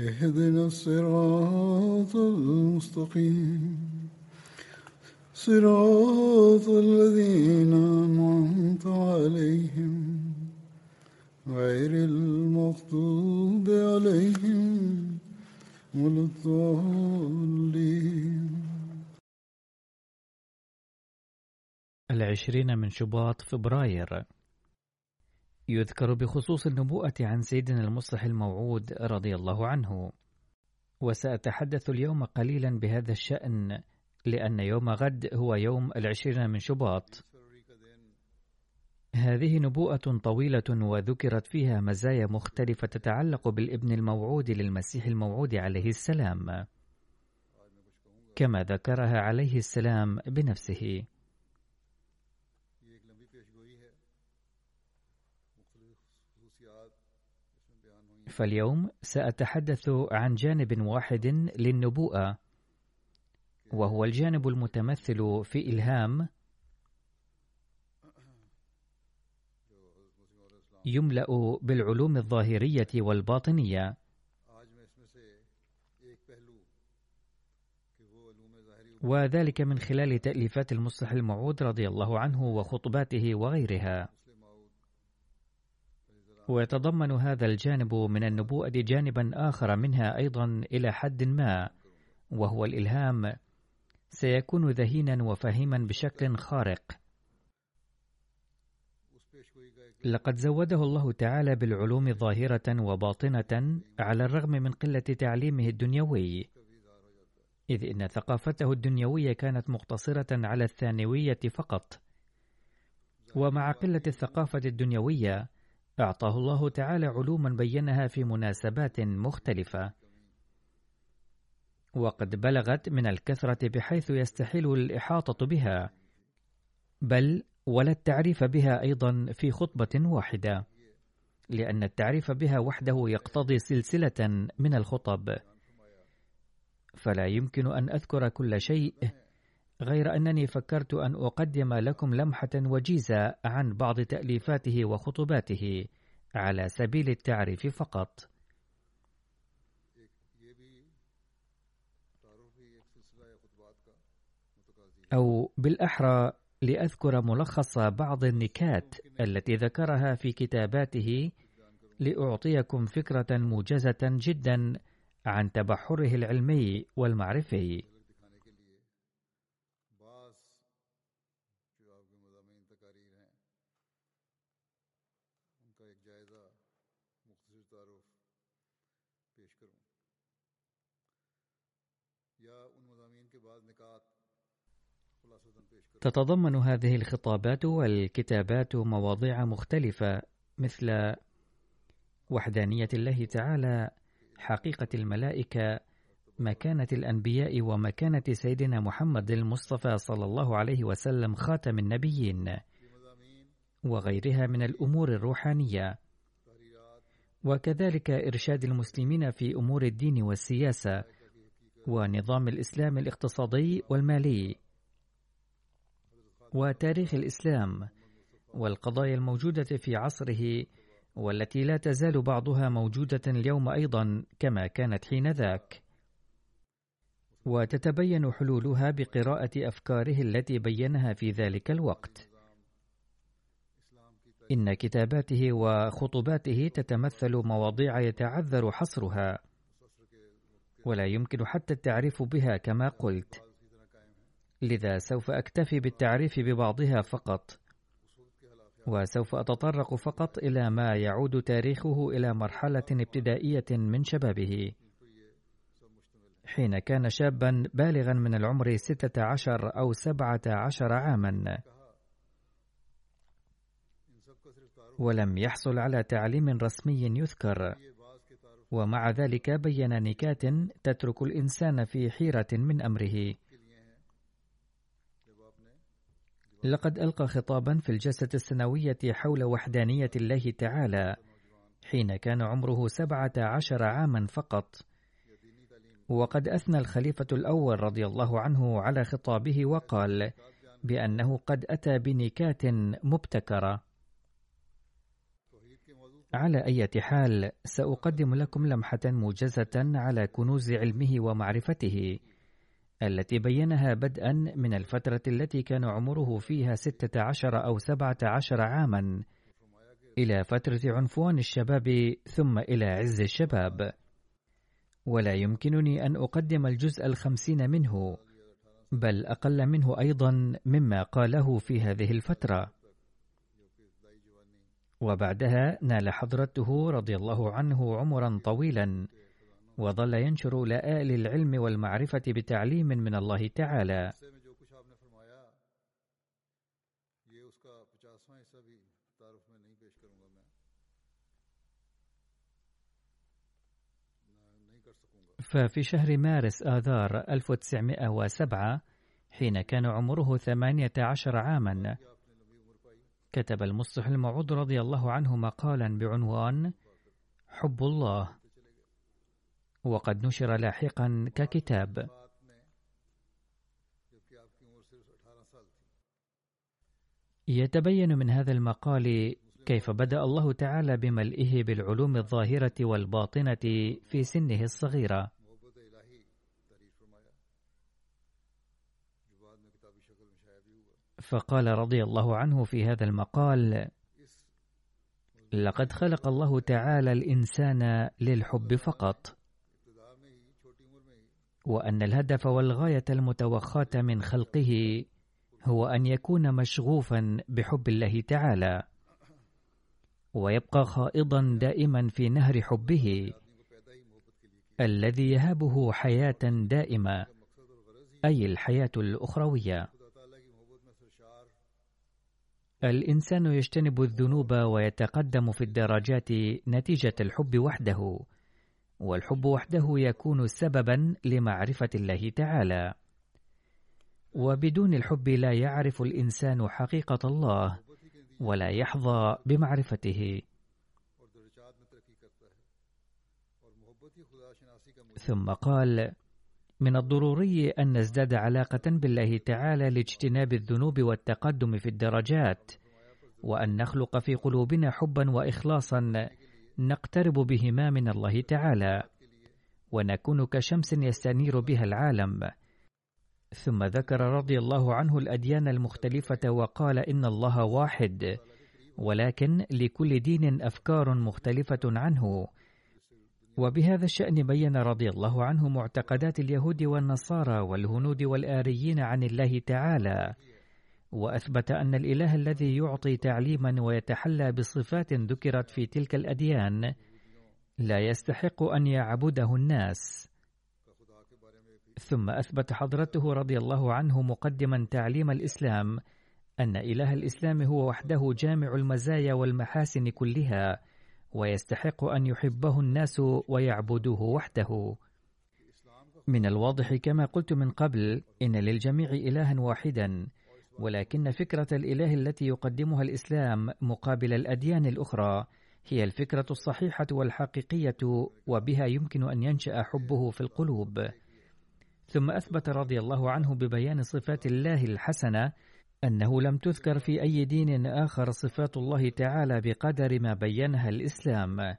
اهدنا الصراط المستقيم. صراط الذين أنعمت عليهم غير المغضوب عليهم ولا الضالين. العشرين من شباط فبراير. يذكر بخصوص النبوءة عن سيدنا المصلح الموعود رضي الله عنه. وسأتحدث اليوم قليلا بهذا الشأن لأن يوم غد هو يوم العشرين من شباط. هذه نبوءة طويلة وذكرت فيها مزايا مختلفة تتعلق بالابن الموعود للمسيح الموعود عليه السلام كما ذكرها عليه السلام بنفسه. فاليوم سأتحدث عن جانب واحد للنبوءة وهو الجانب المتمثل في إلهام يملأ بالعلوم الظاهرية والباطنية. وذلك من خلال تأليفات المصلح الموعود رضي الله عنه وخطباته وغيرها. ويتضمن هذا الجانب من النبوءة جانبا آخر منها أيضا إلى حد ما وهو الإلهام سيكون ذهينا وفهيما بشكل خارق. لقد زوده الله تعالى بالعلوم ظاهرة وباطنة على الرغم من قلة تعليمه الدنيوي إذ إن ثقافته الدنيوية كانت مقتصرة على الثانوية فقط. ومع قلة الثقافة الدنيوية أعطاه الله تعالى علوما بينها في مناسبات مختلفة. وقد بلغت من الكثرة بحيث يستحيل الإحاطة بها بل ولا التعريف بها أيضا في خطبة واحدة لأن التعريف بها وحده يقتضي سلسلة من الخطب. فلا يمكن أن أذكر كل شيء غير أنني فكرت أن أقدم لكم لمحة وجيزة عن بعض تأليفاته وخطباته على سبيل التعريف فقط. أو بالأحرى لأذكر ملخص بعض النكات التي ذكرها في كتاباته لأعطيكم فكرة موجزة جدا عن تبحره العلمي والمعرفي. تتضمن هذه الخطابات والكتابات مواضيع مختلفة مثل وحدانية الله تعالى، حقيقة الملائكة، مكانة الأنبياء ومكانة سيدنا محمد المصطفى صلى الله عليه وسلم خاتم النبيين، وغيرها من الأمور الروحانية، وكذلك إرشاد المسلمين في أمور الدين والسياسة، ونظام الإسلام الاقتصادي والمالي. وتاريخ الإسلام والقضايا الموجودة في عصره والتي لا تزال بعضها موجودة اليوم أيضا كما كانت حينذاك وتتبين حلولها بقراءة أفكاره التي بينها في ذلك الوقت. إن كتاباته وخطباته تتمثل مواضيع يتعذر حصرها ولا يمكن حتى التعريف بها كما قلت. لذا سوف أكتفي بالتعريف ببعضها فقط. وسوف أتطرق فقط إلى ما يعود تاريخه إلى مرحلة ابتدائية من شبابه. حين كان شابا بالغا من العمر ستة عشر أو سبعة عشر عاما. ولم يحصل على تعليم رسمي يذكر. ومع ذلك بين نكات تترك الإنسان في حيرة من أمره. لقد ألقى خطابا في الجلسة السنوية حول وحدانية الله تعالى حين كان عمره سبعة عشر عاما فقط. وقد أثنى الخليفة الأول رضي الله عنه على خطابه وقال بأنه قد أتى بنكات مبتكرة. على أي حال سأقدم لكم لمحة موجزة على كنوز علمه ومعرفته. التي بينها بدءا من الفترة التي كان عمره فيها ستة عشر أو سبعة عشر عاما إلى فترة عنفوان الشباب ثم إلى عز الشباب. ولا يمكنني أن أقدم الجزء الخمسين منه بل أقل منه أيضا مما قاله في هذه الفترة. وبعدها نال حضرته رضي الله عنه عمرا طويلا. وظل ينشر لآل العلم والمعرفة بتعليم من الله تعالى. ففي شهر مارس آذار 1907 حين كان عمره 18 عاما كتب المصلح الموعود رضي الله عنه مقالا بعنوان حب الله. وقد نشر لاحقا ككتاب. يتبين من هذا المقال كيف بدأ الله تعالى بملئه بالعلوم الظاهرة والباطنة في سنه الصغيرة. فقال رضي الله عنه في هذا المقال لقد خلق الله تعالى الإنسان للحب فقط. وأن الهدف والغاية المتوخاة من خلقه هو أن يكون مشغوفا بحب الله تعالى ويبقى خائضا دائما في نهر حبه الذي يهبه حياة دائمة أي الحياة الأخروية. الإنسان يجتنب الذنوب ويتقدم في الدرجات نتيجة الحب وحده والحب وحده يكون سببا لمعرفة الله تعالى. وبدون الحب لا يعرف الإنسان حقيقة الله ولا يحظى بمعرفته. ثم قال من الضروري أن نزداد علاقة بالله تعالى لاجتناب الذنوب والتقدم في الدرجات وأن نخلق في قلوبنا حبا واخلاصا نقترب بهما من الله تعالى ونكون كشمس يستنير بها العالم. ثم ذكر رضي الله عنه الأديان المختلفة وقال إن الله واحد ولكن لكل دين أفكار مختلفة عنه. وبهذا الشأن بين رضي الله عنه معتقدات اليهود والنصارى والهنود والآريين عن الله تعالى. وأثبت أن الإله الذي يعطي تعليما ويتحلى بصفات ذكرت في تلك الأديان لا يستحق أن يعبده الناس. ثم أثبت حضرته رضي الله عنه مقدما تعليم الإسلام أن إله الإسلام هو وحده جامع المزايا والمحاسن كلها ويستحق أن يحبه الناس ويعبدوه وحده. من الواضح كما قلت من قبل إن للجميع إلها واحدا ولكن فكرة الإله التي يقدمها الإسلام مقابل الأديان الأخرى هي الفكرة الصحيحة والحقيقية وبها يمكن أن ينشأ حبه في القلوب. ثم أثبت رضي الله عنه ببيان صفات الله الحسنة أنه لم تذكر في أي دين آخر صفات الله تعالى بقدر ما بينها الإسلام،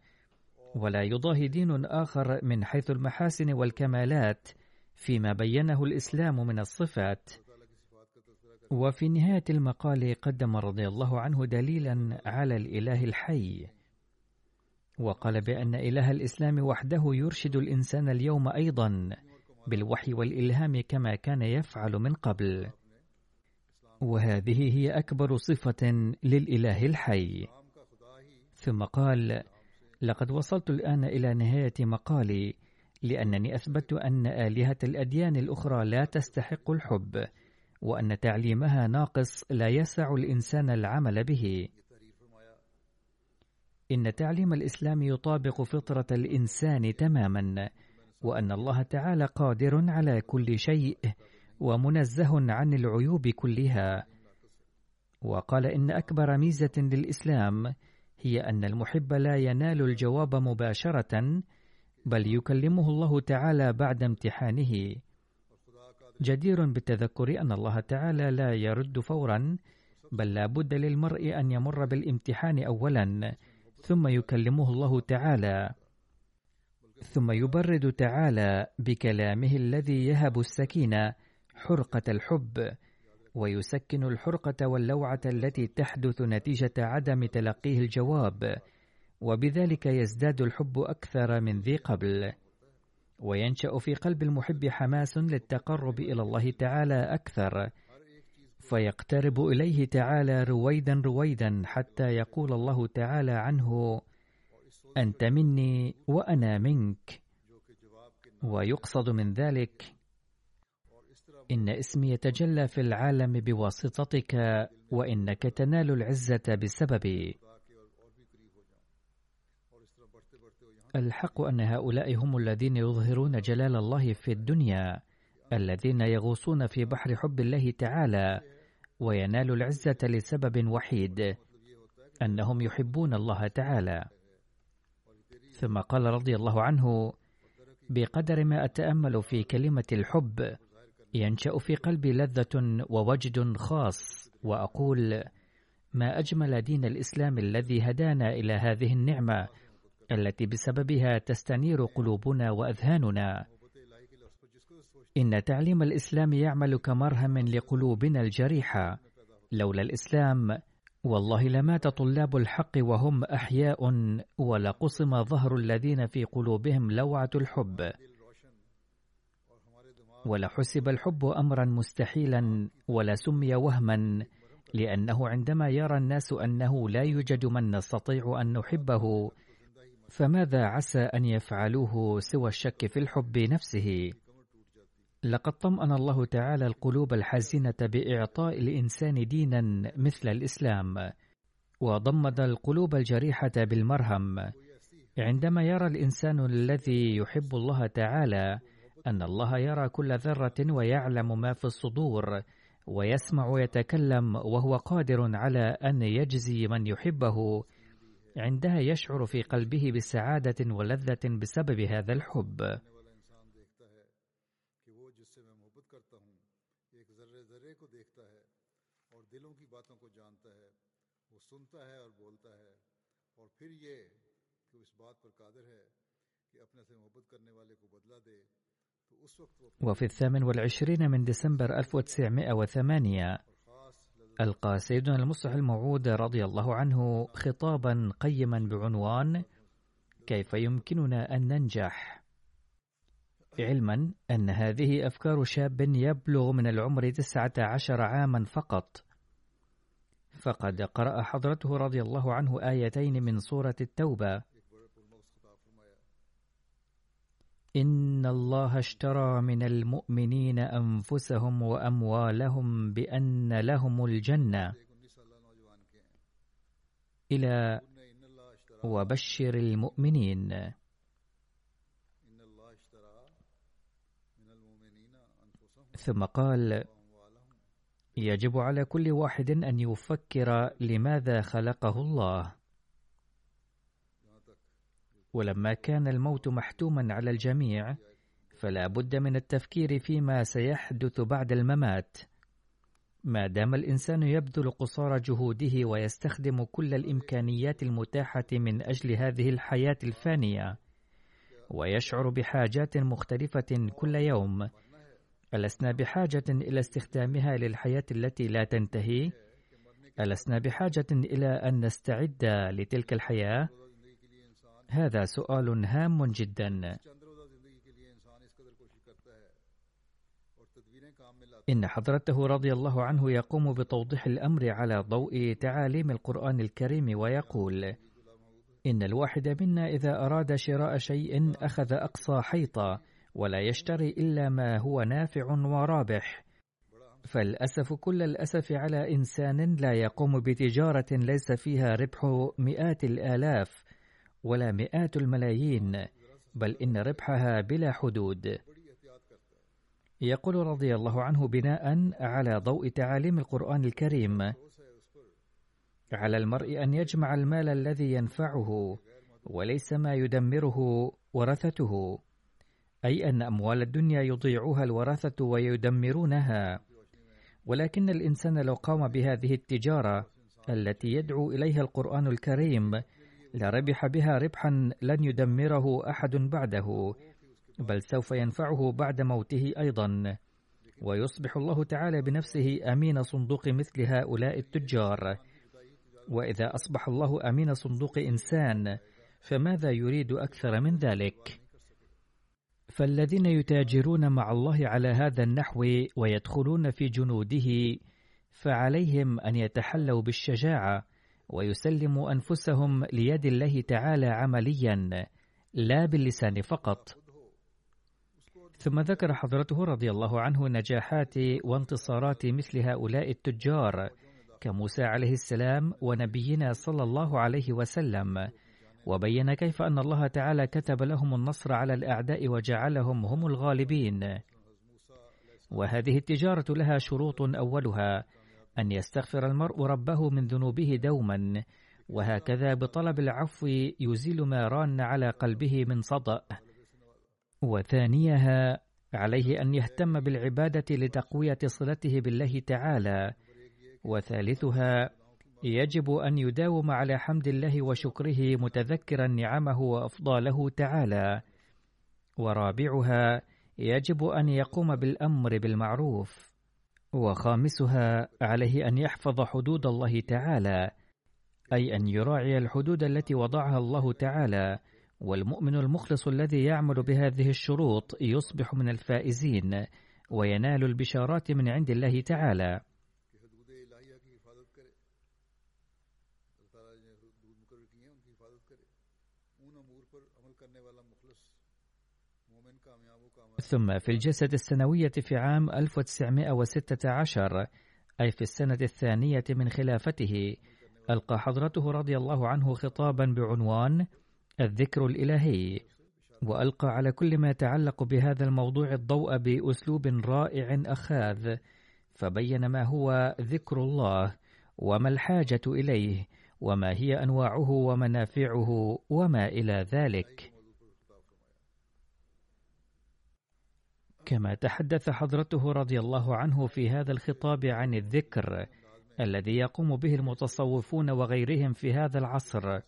ولا يضاهي دين آخر من حيث المحاسن والكمالات فيما بينه الإسلام من الصفات. وفي نهاية المقال قدم رضي الله عنه دليلا على الإله الحي وقال بأن إله الإسلام وحده يرشد الإنسان اليوم أيضا بالوحي والإلهام كما كان يفعل من قبل. وهذه هي أكبر صفة للإله الحي. ثم قال لقد وصلت الآن إلى نهاية مقالي لأنني أثبت أن آلهة الأديان الأخرى لا تستحق الحب وأن تعليمها ناقص لا يسع الإنسان العمل به. إن تعليم الإسلام يطابق فطرة الإنسان تماما وأن الله تعالى قادر على كل شيء ومنزه عن العيوب كلها. وقال إن أكبر ميزة للإسلام هي أن المحب لا ينال الجواب مباشرة بل يكلمه الله تعالى بعد امتحانه. جدير بالتذكر أن الله تعالى لا يرد فورا بل لا بد للمرء أن يمر بالامتحان أولا ثم يكلمه الله تعالى. ثم يبرد تعالى بكلامه الذي يهب السكينة حرقة الحب ويسكن الحرقة واللوعة التي تحدث نتيجة عدم تلقيه الجواب وبذلك يزداد الحب أكثر من ذي قبل. وينشأ في قلب المحب حماس للتقرب إلى الله تعالى أكثر. فيقترب إليه تعالى رويدا رويدا حتى يقول الله تعالى عنه أنت مني وأنا منك. ويقصد من ذلك إن اسمي يتجلى في العالم بواسطتك وإنك تنال العزة بسببي. الحق أن هؤلاء هم الذين يظهرون جلال الله في الدنيا الذين يغوصون في بحر حب الله تعالى وينال العزة لسبب وحيد أنهم يحبون الله تعالى. ثم قال رضي الله عنه بقدر ما أتأمل في كلمة الحب ينشأ في قلبي لذة ووجد خاص وأقول ما أجمل دين الإسلام الذي هدانا إلى هذه النعمة التي بسببها تستنير قلوبنا وأذهاننا. إن تعليم الإسلام يعمل كمرهم لقلوبنا الجريحة. لولا الإسلام والله لمات طلاب الحق وهم أحياء ولقصم ظهر الذين في قلوبهم لوعة الحب. ولحسب الحب أمرا مستحيلا ولا سمي وهما لأنه عندما يرى الناس أنه لا يوجد من نستطيع أن نحبه فماذا عسى أن يفعلوه سوى الشك في الحب نفسه؟ لقد طمأن الله تعالى القلوب الحزينة بإعطاء الإنسان دينا مثل الإسلام وضمد القلوب الجريحة بالمرهم. عندما يرى الإنسان الذي يحب الله تعالى أن الله يرى كل ذرة ويعلم ما في الصدور ويسمع ويتكلم وهو قادر على أن يجزي من يحبه عندها يشعر في قلبه بسعادة ولذة بسبب هذا الحب. وفي الثامن والعشرين من ديسمبر 1908 ألقى سيدنا المصلح الموعود رضي الله عنه خطابا قيما بعنوان كيف يمكننا أن ننجح? علما أن هذه أفكار شاب يبلغ من العمر تسعة عشر عاما فقط. فقد قرأ حضرته رضي الله عنه آيتين من سورة التوبة. إن الله اشترى من المؤمنين أنفسهم وأموالهم بأن لهم الجنة. إلى وبشر المؤمنين. ثم قال يجب على كل واحد أن يفكر لماذا خلقه الله. ولما كان الموت محتوما على الجميع فلا بد من التفكير فيما سيحدث بعد الممات ما دام الإنسان يبذل قصارى جهوده ويستخدم كل الإمكانيات المتاحة من أجل هذه الحياة الفانية ويشعر بحاجات مختلفة كل يوم ألسنا بحاجة إلى استخدامها للحياة التي لا تنتهي؟ ألسنا بحاجة إلى أن نستعد لتلك الحياة؟ هذا سؤال هام جدا. إن حضرته رضي الله عنه يقوم بتوضيح الأمر على ضوء تعاليم القرآن الكريم ويقول: إن الواحد منا إذا أراد شراء شيء أخذ أقصى حيطة ولا يشتري إلا ما هو نافع ورابح. فالأسف كل الأسف على إنسان لا يقوم بتجارة ليس فيها ربح مئات الآلاف ولا مئات الملايين بل إن ربحها بلا حدود. يقول رضي الله عنه بناء على ضوء تعاليم القرآن الكريم على المرء أن يجمع المال الذي ينفعه وليس ما يدمره ورثته. أي أن أموال الدنيا يضيعها الورثة ويدمرونها. ولكن الإنسان لو قام بهذه التجارة التي يدعو إليها القرآن الكريم لربح بها ربحا لن يدمره أحد بعده بل سوف ينفعه بعد موته أيضا. ويصبح الله تعالى بنفسه أمين صندوق مثل هؤلاء التجار. وإذا أصبح الله أمين صندوق إنسان فماذا يريد أكثر من ذلك؟ فالذين يتاجرون مع الله على هذا النحو ويدخلون في جنوده فعليهم أن يتحلوا بالشجاعة. ويسلموا أنفسهم ليد الله تعالى عمليا لا باللسان فقط. ثم ذكر حضرته رضي الله عنه نجاحات وانتصارات مثل هؤلاء التجار كموسى عليه السلام ونبينا صلى الله عليه وسلم. وبين كيف أن الله تعالى كتب لهم النصر على الأعداء وجعلهم هم الغالبين. وهذه التجارة لها شروط أولها أن يستغفر المرء ربه من ذنوبه دوما وهكذا بطلب العفو يزيل ما ران على قلبه من صدأ. وثانيها عليه أن يهتم بالعبادة لتقوية صلته بالله تعالى. وثالثها يجب أن يداوم على حمد الله وشكره متذكرا نعمه وأفضاله تعالى. ورابعها يجب أن يقوم بالأمر بالمعروف. وخامسها عليه أن يحفظ حدود الله تعالى أي أن يراعي الحدود التي وضعها الله تعالى والمؤمن المخلص الذي يعمل بهذه الشروط يصبح من الفائزين وينال البشارات من عند الله تعالى. ثم في الجسد السنوية في عام 1916 أي في السنة الثانية من خلافته ألقى حضرته رضي الله عنه خطابا بعنوان الذكر الإلهي وألقى على كل ما يتعلق بهذا الموضوع الضوء بأسلوب رائع أخاذ فبين ما هو ذكر الله وما الحاجة إليه وما هي أنواعه ومنافعه وما إلى ذلك. كما تحدث حضرته رضي الله عنه في هذا الخطاب عن الذكر الذي يقوم به المتصوفون وغيرهم في هذا العصر.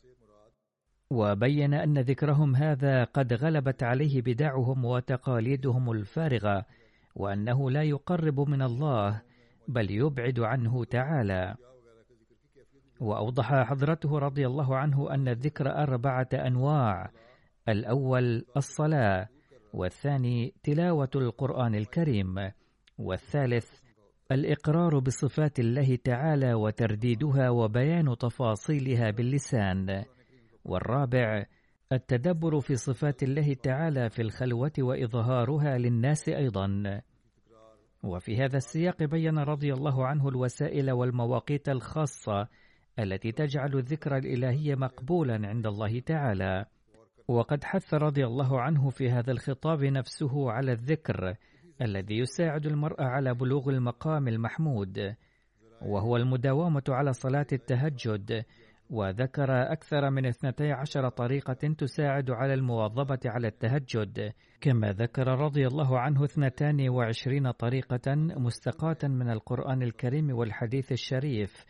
وبين أن ذكرهم هذا قد غلبت عليه بدعهم وتقاليدهم الفارغة وأنه لا يقرب من الله بل يبعد عنه تعالى. وأوضح حضرته رضي الله عنه أن الذكر أربعة أنواع الأول الصلاة والثاني تلاوة القرآن الكريم والثالث الإقرار بصفات الله تعالى وترديدها وبيان تفاصيلها باللسان والرابع التدبر في صفات الله تعالى في الخلوة وإظهارها للناس أيضا. وفي هذا السياق بين رضي الله عنه الوسائل والمواقيت الخاصة التي تجعل الذكر الإلهي مقبولا عند الله تعالى. وقد حث رضي الله عنه في هذا الخطاب نفسه على الذكر الذي يساعد المرء على بلوغ المقام المحمود وهو المداومة على صلاة التهجد وذكر أكثر من اثنتي عشر طريقة تساعد على المواظبة على التهجد كما ذكر رضي الله عنه اثنتان وعشرين طريقة مستقاة من القرآن الكريم والحديث الشريف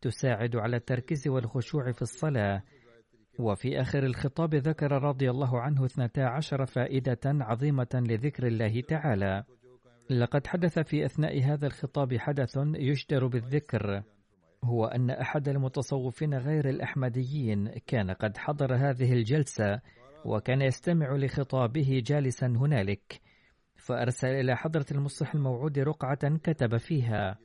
تساعد على التركيز والخشوع في الصلاة وفي آخر الخطاب ذكر رضي الله عنه اثنتا عشر فائدة عظيمة لذكر الله تعالى. لقد حدث في أثناء هذا الخطاب حدث يشتر بالذكر. هو أن أحد المتصوفين غير الأحمديين كان قد حضر هذه الجلسة وكان يستمع لخطابه جالسا هنالك فأرسل إلى حضرة المصلح الموعود رقعة كتب فيها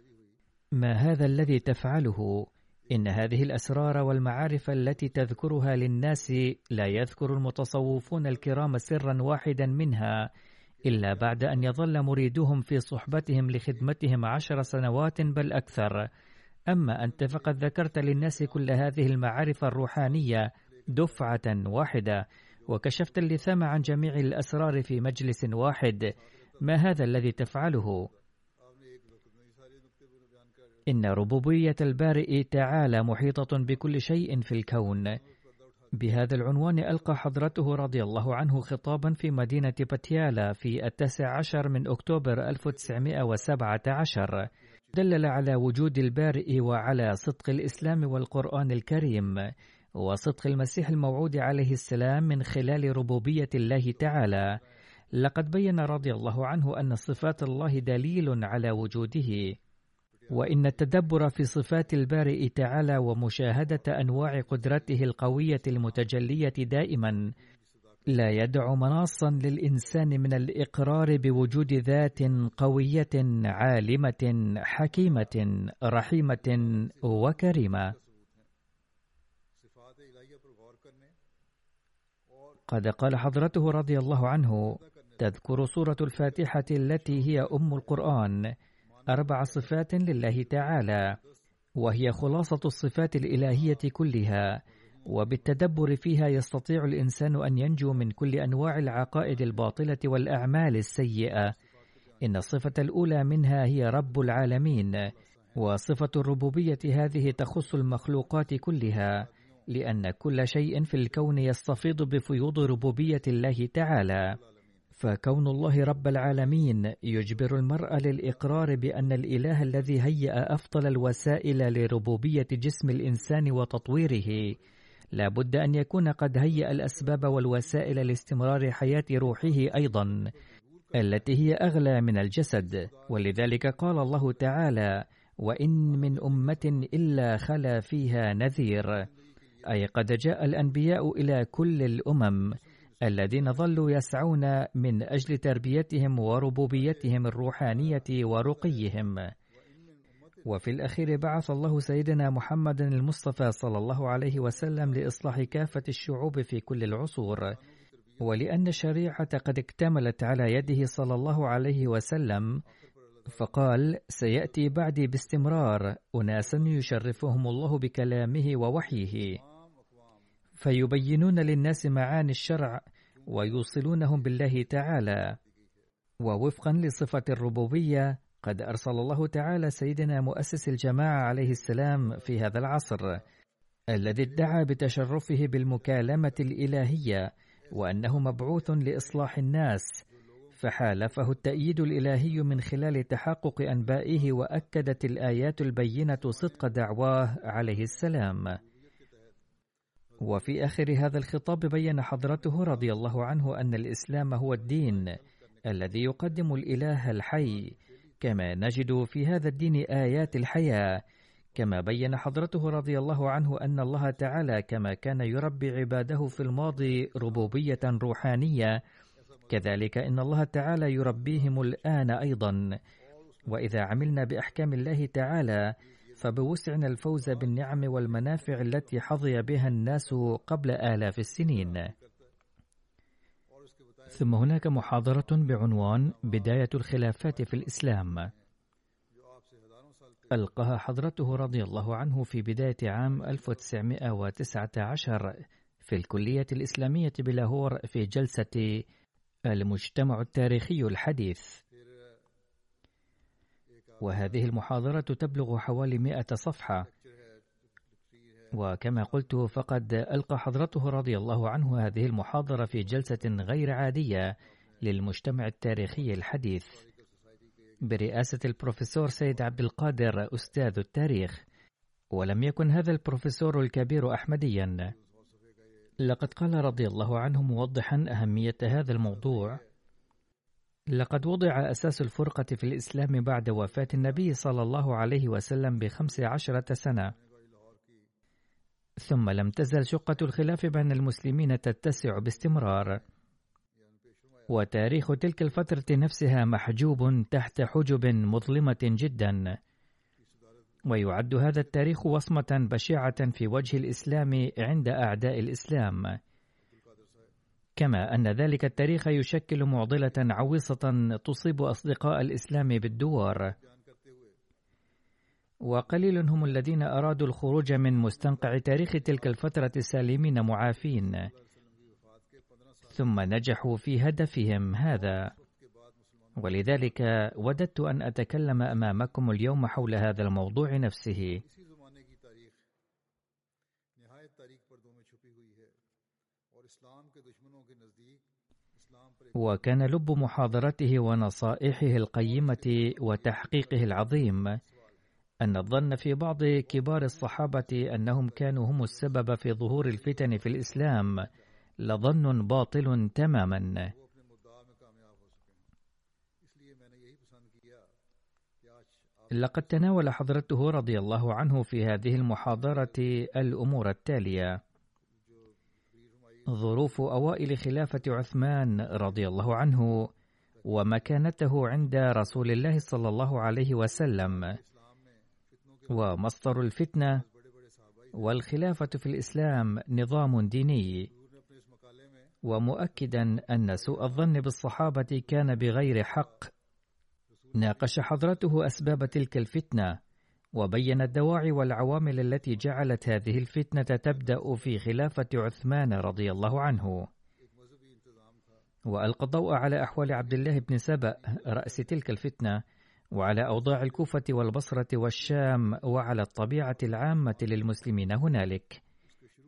ما هذا الذي تفعله؟ إن هذه الأسرار والمعارف التي تذكرها للناس لا يذكر المتصوفون الكرام سرا واحدا منها إلا بعد أن يظل مريدهم في صحبتهم لخدمتهم عشر سنوات بل أكثر أما أنت فقد ذكرت للناس كل هذه المعارف الروحانية دفعة واحدة وكشفت اللثام عن جميع الأسرار في مجلس واحد ما هذا الذي تفعله؟ إن ربوبية البارئ تعالى محيطة بكل شيء في الكون. بهذا العنوان ألقى حضرته رضي الله عنه خطابا في مدينة باتيالا في التاسع عشر من أكتوبر 1917 دلل على وجود البارئ وعلى صدق الإسلام والقرآن الكريم. وصدق المسيح الموعود عليه السلام من خلال ربوبية الله تعالى. لقد بين رضي الله عنه أن صفات الله دليل على وجوده. وإن التدبر في صفات البارئ تعالى ومشاهدة أنواع قدرته القوية المتجلية دائما لا يدع مناصا للإنسان من الإقرار بوجود ذات قوية عالمة حكيمة رحيمة وكريمة. قد قال حضرته رضي الله عنه تذكر سورة الفاتحة التي هي أم القرآن. أربع صفات لله تعالى وهي خلاصة الصفات الإلهية كلها وبالتدبر فيها يستطيع الإنسان أن ينجو من كل أنواع العقائد الباطلة والأعمال السيئة. إن الصفة الأولى منها هي رب العالمين وصفة الربوبية هذه تخص المخلوقات كلها لأن كل شيء في الكون يستفيض بفيوض ربوبية الله تعالى. فكون الله رب العالمين يجبر المرء للإقرار بأن الإله الذي هيأ أفضل الوسائل لربوبية جسم الإنسان وتطويره. لا بد أن يكون قد هيأ الأسباب والوسائل لاستمرار حياة روحه أيضا التي هي أغلى من الجسد. ولذلك قال الله تعالى وإن من أمة إلا خلا فيها نذير أي قد جاء الأنبياء إلى كل الأمم الذين ظلوا يسعون من أجل تربيتهم وربوبيتهم الروحانية ورقيهم. وفي الأخير بعث الله سيدنا محمد المصطفى صلى الله عليه وسلم لإصلاح كافة الشعوب في كل العصور ولأن الشريعة قد اكتملت على يده صلى الله عليه وسلم فقال سيأتي بعدي باستمرار أناسا يشرفهم الله بكلامه ووحيه. فيبينون للناس معاني الشرع ويوصلونهم بالله تعالى. ووفقا لصفة الربوبية قد أرسل الله تعالى سيدنا مؤسس الجماعة عليه السلام في هذا العصر الذي ادعى بتشرفه بالمكالمة الإلهية وأنه مبعوث لإصلاح الناس فحالفه التأييد الإلهي من خلال تحقق أنبائه وأكدت الآيات البينة صدق دعواه عليه السلام. وفي آخر هذا الخطاب بين حضرته رضي الله عنه أن الإسلام هو الدين الذي يقدم الإله الحي. كما نجد في هذا الدين آيات الحياة. كما بين حضرته رضي الله عنه أن الله تعالى كما كان يربي عباده في الماضي ربوبية روحانية. كذلك إن الله تعالى يربيهم الآن أيضا. وإذا عملنا بأحكام الله تعالى فبوسعنا الفوز بالنعم والمنافع التي حظي بها الناس قبل آلاف السنين. ثم هناك محاضرة بعنوان بداية الخلافات في الإسلام. ألقاها حضرته رضي الله عنه في بداية عام 1919 في الكلية الإسلامية بلاهور في جلسة المجتمع التاريخي الحديث. وهذه المحاضرة تبلغ حوالي مئة صفحة. وكما قلت فقد ألقى حضرته رضي الله عنه هذه المحاضرة في جلسة غير عادية للمجتمع التاريخي الحديث. برئاسة البروفيسور سيد عبد القادر أستاذ التاريخ. ولم يكن هذا البروفيسور الكبير أحمديا. لقد قال رضي الله عنه موضحا أهمية هذا الموضوع. لقد وضع أساس الفرقة في الإسلام بعد وفاة النبي صلى الله عليه وسلم بخمس عشرة سنة. ثم لم تزل شقة الخلاف بين المسلمين تتسع باستمرار. وتاريخ تلك الفترة نفسها محجوب تحت حجب مظلمة جدا. ويعد هذا التاريخ وصمة بشعة في وجه الإسلام عند أعداء الإسلام. كما أن ذلك التاريخ يشكل معضلة عويصة تصيب أصدقاء الإسلام بالدوار. وقليل هم الذين أرادوا الخروج من مستنقع تاريخ تلك الفترة سالمين معافين. ثم نجحوا في هدفهم هذا. ولذلك وددت أن أتكلم أمامكم اليوم حول هذا الموضوع نفسه. وكان لب محاضرته ونصائحه القيمة وتحقيقه العظيم. أن الظن في بعض كبار الصحابة أنهم كانوا هم السبب في ظهور الفتن في الإسلام لظن باطل تماما. لقد تناول حضرته رضي الله عنه في هذه المحاضرة الأمور التالية: ظروف أوائل خلافة عثمان رضي الله عنه، ومكانته عند رسول الله صلى الله عليه وسلم، ومصدر الفتنة، والخلافة في الإسلام نظام ديني، ومؤكدا أن سوء الظن بالصحابة كان بغير حق. ناقش حضرته أسباب تلك الفتنة وبين الدواعي والعوامل التي جعلت هذه الفتنة تبدأ في خلافة عثمان رضي الله عنه. وألقى الضوء على أحوال عبد الله بن سبأ رأس تلك الفتنة وعلى أوضاع الكوفة والبصرة والشام وعلى الطبيعة العامة للمسلمين هنالك.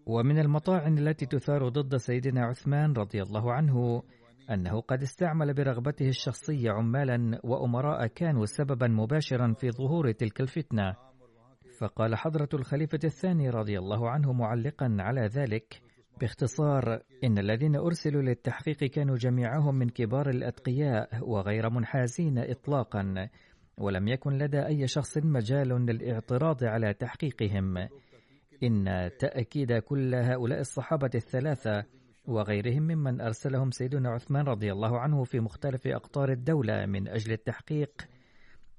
ومن المطاعن التي تثار ضد سيدنا عثمان رضي الله عنه أنه قد استعمل برغبته الشخصية عمالا وأمراء كانوا سببا مباشرا في ظهور تلك الفتنة. فقال حضرة الخليفة الثاني رضي الله عنه معلقا على ذلك باختصار إن الذين أرسلوا للتحقيق كانوا جميعهم من كبار الأتقياء وغير منحازين إطلاقا ولم يكن لدى أي شخص مجال للإعتراض على تحقيقهم. إن تأكيد كل هؤلاء الصحابة الثلاثة وغيرهم ممن أرسلهم سيدنا عثمان رضي الله عنه في مختلف أقطار الدولة من أجل التحقيق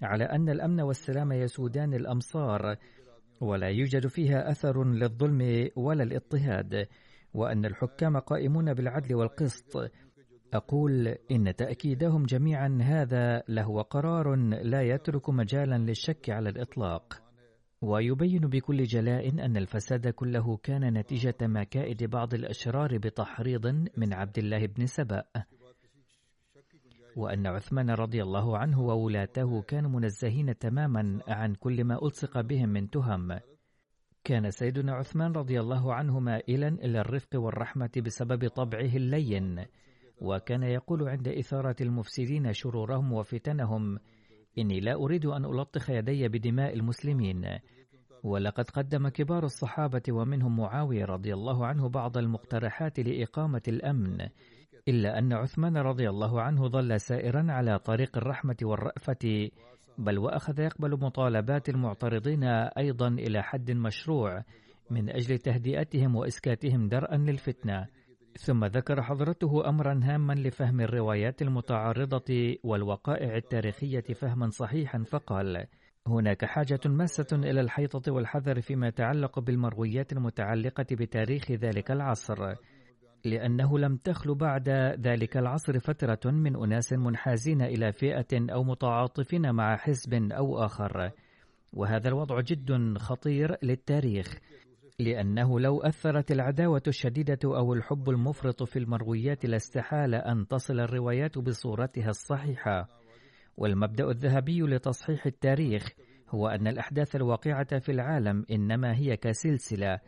على أن الأمن والسلام يسودان الأمصار ولا يوجد فيها أثر للظلم ولا الاضطهاد وأن الحكام قائمون بالعدل والقسط. أقول إن تأكيدهم جميعا هذا لهو قرار لا يترك مجالا للشك على الإطلاق. ويبين بكل جلاء أن الفساد كله كان نتيجة مكائد بعض الأشرار بتحريض من عبد الله بن سبأ. وأن عثمان رضي الله عنه وولاته كانوا منزهين تماما عن كل ما ألصق بهم من تهم. كان سيدنا عثمان رضي الله عنه مائلا إلى الرفق والرحمة بسبب طبعه اللين وكان يقول عند إثارة المفسدين شرورهم وفتنهم إني لا أريد أن ألطخ يدي بدماء المسلمين. ولقد قدم كبار الصحابة ومنهم معاوية رضي الله عنه بعض المقترحات لإقامة الأمن إلا أن عثمان رضي الله عنه ظل سائرا على طريق الرحمة والرأفة بل وأخذ يقبل مطالبات المعترضين أيضا إلى حد مشروع من أجل تهدئتهم وإسكاتهم درءا للفتنة. ثم ذكر حضرته أمرا هاما لفهم الروايات المتعارضة والوقائع التاريخية فهما صحيحا فقال: هناك حاجة ماسة إلى الحيطة والحذر فيما يتعلق بالمرويات المتعلقة بتاريخ ذلك العصر، لأنه لم تخل بعد ذلك العصر فترة من أناس منحازين إلى فئة أو متعاطفين مع حزب أو آخر، وهذا الوضع جد خطير للتاريخ، لأنه لو أثرت العداوة الشديدة أو الحب المفرط في المرويات لاستحال أن تصل الروايات بصورتها الصحيحة. والمبدأ الذهبي لتصحيح التاريخ هو أن الأحداث الواقعة في العالم إنما هي كسلسلة.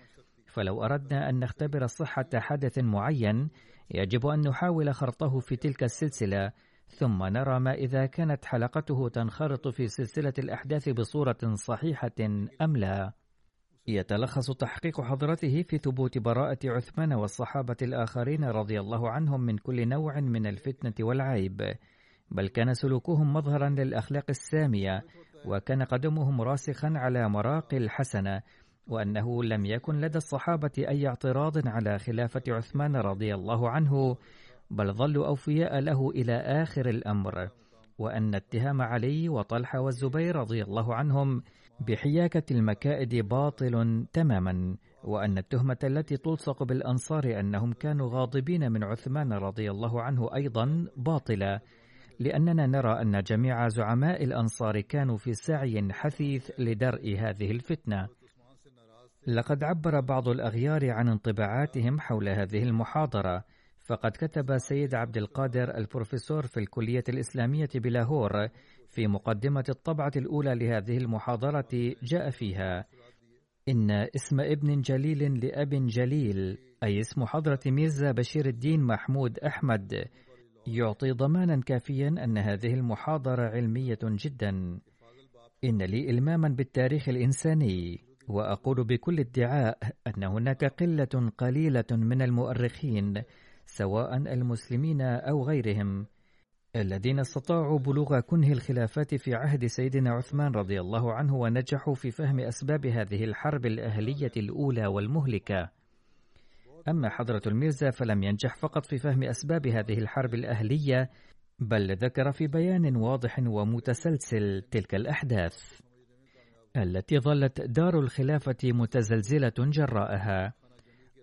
فلو أردنا أن نختبر صحة حدث معين يجب أن نحاول خرطه في تلك السلسلة ثم نرى ما إذا كانت حلقته تنخرط في سلسلة الأحداث بصورة صحيحة أم لا. يتلخص تحقيق حضرته في ثبوت براءة عثمان والصحابة الآخرين رضي الله عنهم من كل نوع من الفتنة والعيب، بل كان سلوكهم مظهرا للأخلاق السامية، وكان قدمهم راسخا على مراقي الحسنة، وأنه لم يكن لدى الصحابة أي اعتراض على خلافة عثمان رضي الله عنه، بل ظلوا أوفياء له إلى آخر الأمر. وأن اتهام علي وطلحة والزبير رضي الله عنهم بحياكة المكائد باطل تماما وأن التهمة التي تلصق بالأنصار أنهم كانوا غاضبين من عثمان رضي الله عنه أيضا باطلة لأننا نرى أن جميع زعماء الأنصار كانوا في سعي حثيث لدرء هذه الفتنة. لقد عبر بعض الأغيار عن انطباعاتهم حول هذه المحاضرة فقد كتب سيد عبد القادر البروفيسور في الكلية الإسلامية بلاهور في مقدمة الطبعة الأولى لهذه المحاضرة جاء فيها إن اسم ابن جليل لأب جليل أي اسم حضرة ميرزا بشير الدين محمود أحمد يعطي ضمانا كافيا أن هذه المحاضرة علمية جدا. إن لي إلماما بالتاريخ الإنساني وأقول بكل ادعاء أن هناك قلة قليلة من المؤرخين سواء المسلمين أو غيرهم. الذين استطاعوا بلوغ كنه الخلافات في عهد سيدنا عثمان رضي الله عنه ونجحوا في فهم أسباب هذه الحرب الأهلية الأولى والمهلكة. أما حضرة الميرزا فلم ينجح فقط في فهم أسباب هذه الحرب الأهلية بل ذكر في بيان واضح ومتسلسل تلك الأحداث التي ظلت دار الخلافة متزلزلة جراءها.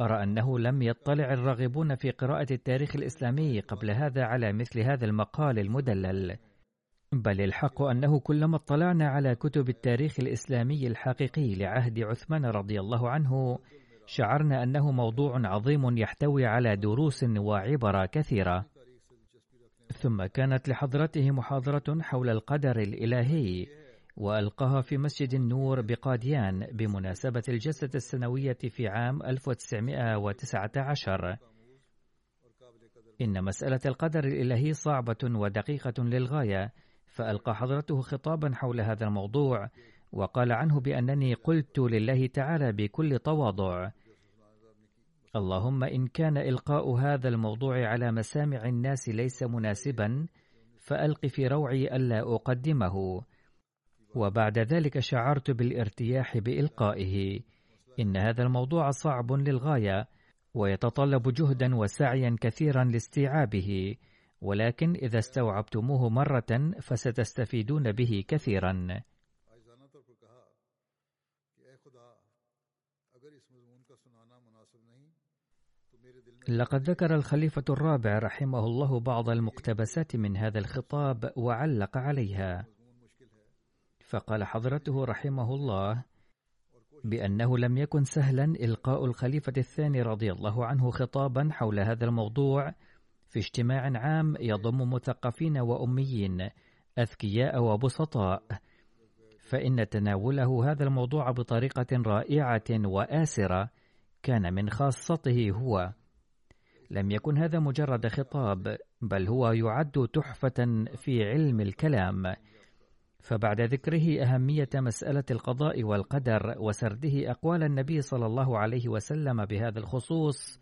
أرى أنه لم يطلع الراغبون في قراءة التاريخ الإسلامي قبل هذا على مثل هذا المقال المدلل. بل الحق أنه كلما اطلعنا على كتب التاريخ الإسلامي الحقيقي لعهد عثمان رضي الله عنه شعرنا أنه موضوع عظيم يحتوي على دروس وعبر كثيرة. ثم كانت لحضرته محاضرة حول القدر الإلهي. وألقاها في مسجد النور بقاديان بمناسبة الجلسة السنوية في عام 1919 إن مسألة القدر الإلهي صعبة ودقيقة للغاية فألقى حضرته خطابا حول هذا الموضوع وقال عنه بأنني قلت لله تعالى بكل تواضع اللهم إن كان إلقاء هذا الموضوع على مسامع الناس ليس مناسبا فألق في روعي ألا أقدمه وبعد ذلك شعرت بالارتياح بإلقائه. إن هذا الموضوع صعب للغاية ويتطلب جهدا وسعيا كثيرا لاستيعابه. ولكن إذا استوعبتموه مرة فستستفيدون به كثيرا. لقد ذكر الخليفة الرابع رحمه الله بعض المقتبسات من هذا الخطاب وعلق عليها. فقال حضرته رحمه الله بأنه لم يكن سهلا إلقاء الخليفة الثاني رضي الله عنه خطابا حول هذا الموضوع في اجتماع عام يضم مثقفين وأميين أذكياء وبسطاء. فإن تناوله هذا الموضوع بطريقة رائعة وآسرة كان من خاصته هو. لم يكن هذا مجرد خطاب بل هو يعد تحفة في علم الكلام. فبعد ذكره أهمية مسألة القضاء والقدر وسرده أقوال النبي صلى الله عليه وسلم بهذا الخصوص.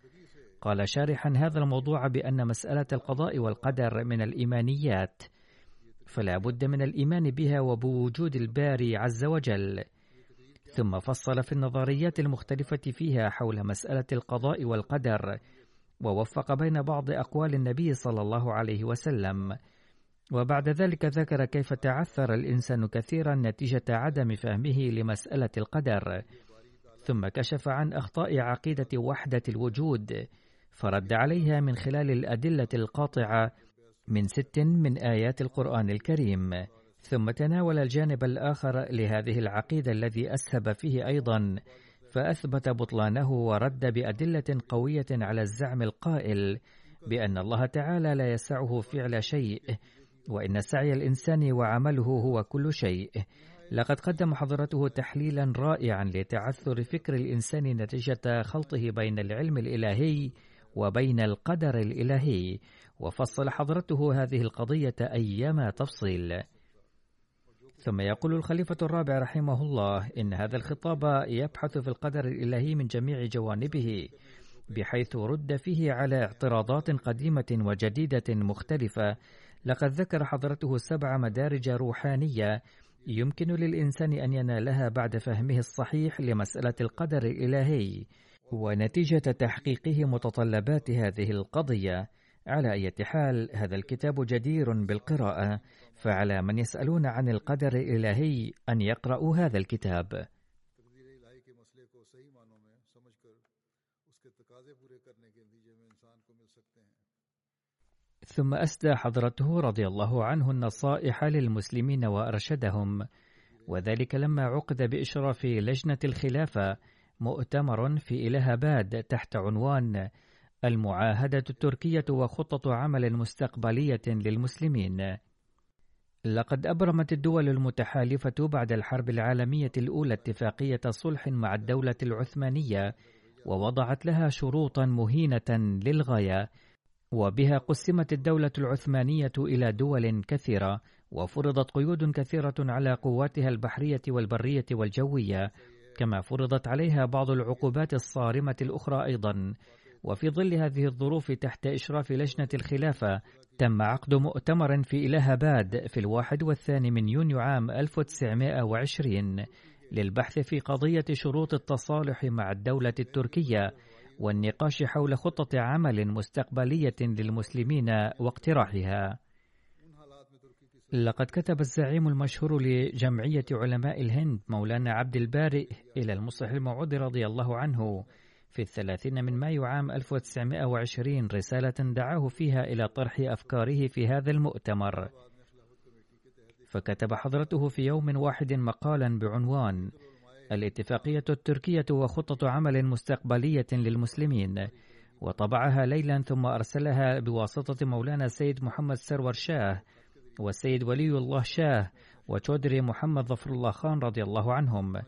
قال شارحا هذا الموضوع بأن مسألة القضاء والقدر من الإيمانيات فلا بد من الإيمان بها وبوجود الباري عز وجل. ثم فصل في النظريات المختلفة فيها حول مسألة القضاء والقدر ووفق بين بعض أقوال النبي صلى الله عليه وسلم. وبعد ذلك ذكر كيف تعثر الإنسان كثيرا نتيجة عدم فهمه لمسألة القدر ثم كشف عن أخطاء عقيدة وحدة الوجود فرد عليها من خلال الأدلة القاطعة من ست من آيات القرآن الكريم ثم تناول الجانب الآخر لهذه العقيدة الذي أسهب فيه أيضا فأثبت بطلانه ورد بأدلة قوية على الزعم القائل بأن الله تعالى لا يسعه فعل شيء وإن سعي الإنسان وعمله هو كل شيء. لقد قدم حضرته تحليلا رائعا لتعثر فكر الإنسان نتيجة خلطه بين العلم الإلهي وبين القدر الإلهي وفصل حضرته هذه القضية أيما تفصيل. ثم يقول الخليفة الرابع رحمه الله إن هذا الخطاب يبحث في القدر الإلهي من جميع جوانبه بحيث رد فيه على اعتراضات قديمة وجديدة مختلفة لقد ذكر حضرته سبع مدارج روحانية يمكن للإنسان أن ينالها بعد فهمه الصحيح لمسألة القدر الإلهي ونتيجة تحقيقه متطلبات هذه القضية. على أي حال هذا الكتاب جدير بالقراءة فعلى من يسألون عن القدر الإلهي أن يقرأوا هذا الكتاب. ثم أسدى حضرته رضي الله عنه النصائح للمسلمين وأرشدهم وذلك لما عقد بإشراف لجنة الخلافة مؤتمر في إلهاباد تحت عنوان المعاهدة التركية وخطة عمل مستقبلية للمسلمين. لقد أبرمت الدول المتحالفة بعد الحرب العالمية الأولى اتفاقية صلح مع الدولة العثمانية ووضعت لها شروطا مهينة للغاية وبها قسمت الدولة العثمانية إلى دول كثيرة وفرضت قيود كثيرة على قواتها البحرية والبرية والجوية كما فرضت عليها بعض العقوبات الصارمة الأخرى أيضا. وفي ظل هذه الظروف تحت إشراف لجنة الخلافة تم عقد مؤتمر في إلهاباد في الواحد والثاني من يونيو عام 1920 للبحث في قضية شروط التصالح مع الدولة التركية والنقاش حول خطة عمل مستقبلية للمسلمين واقتراحها. لقد كتب الزعيم المشهور لجمعية علماء الهند مولانا عبد البارئ إلى المصلح الموعود رضي الله عنه في الثلاثين من مايو عام 1920 رسالة دعاه فيها إلى طرح أفكاره في هذا المؤتمر فكتب حضرته في يوم واحد مقالا بعنوان الاتفاقية التركية وخطة عمل مستقبلية للمسلمين وطبعها ليلا ثم أرسلها بواسطة مولانا سيد محمد سرور شاه والسيد ولي الله شاه وتودري محمد ظفر الله خان رضي الله عنهم.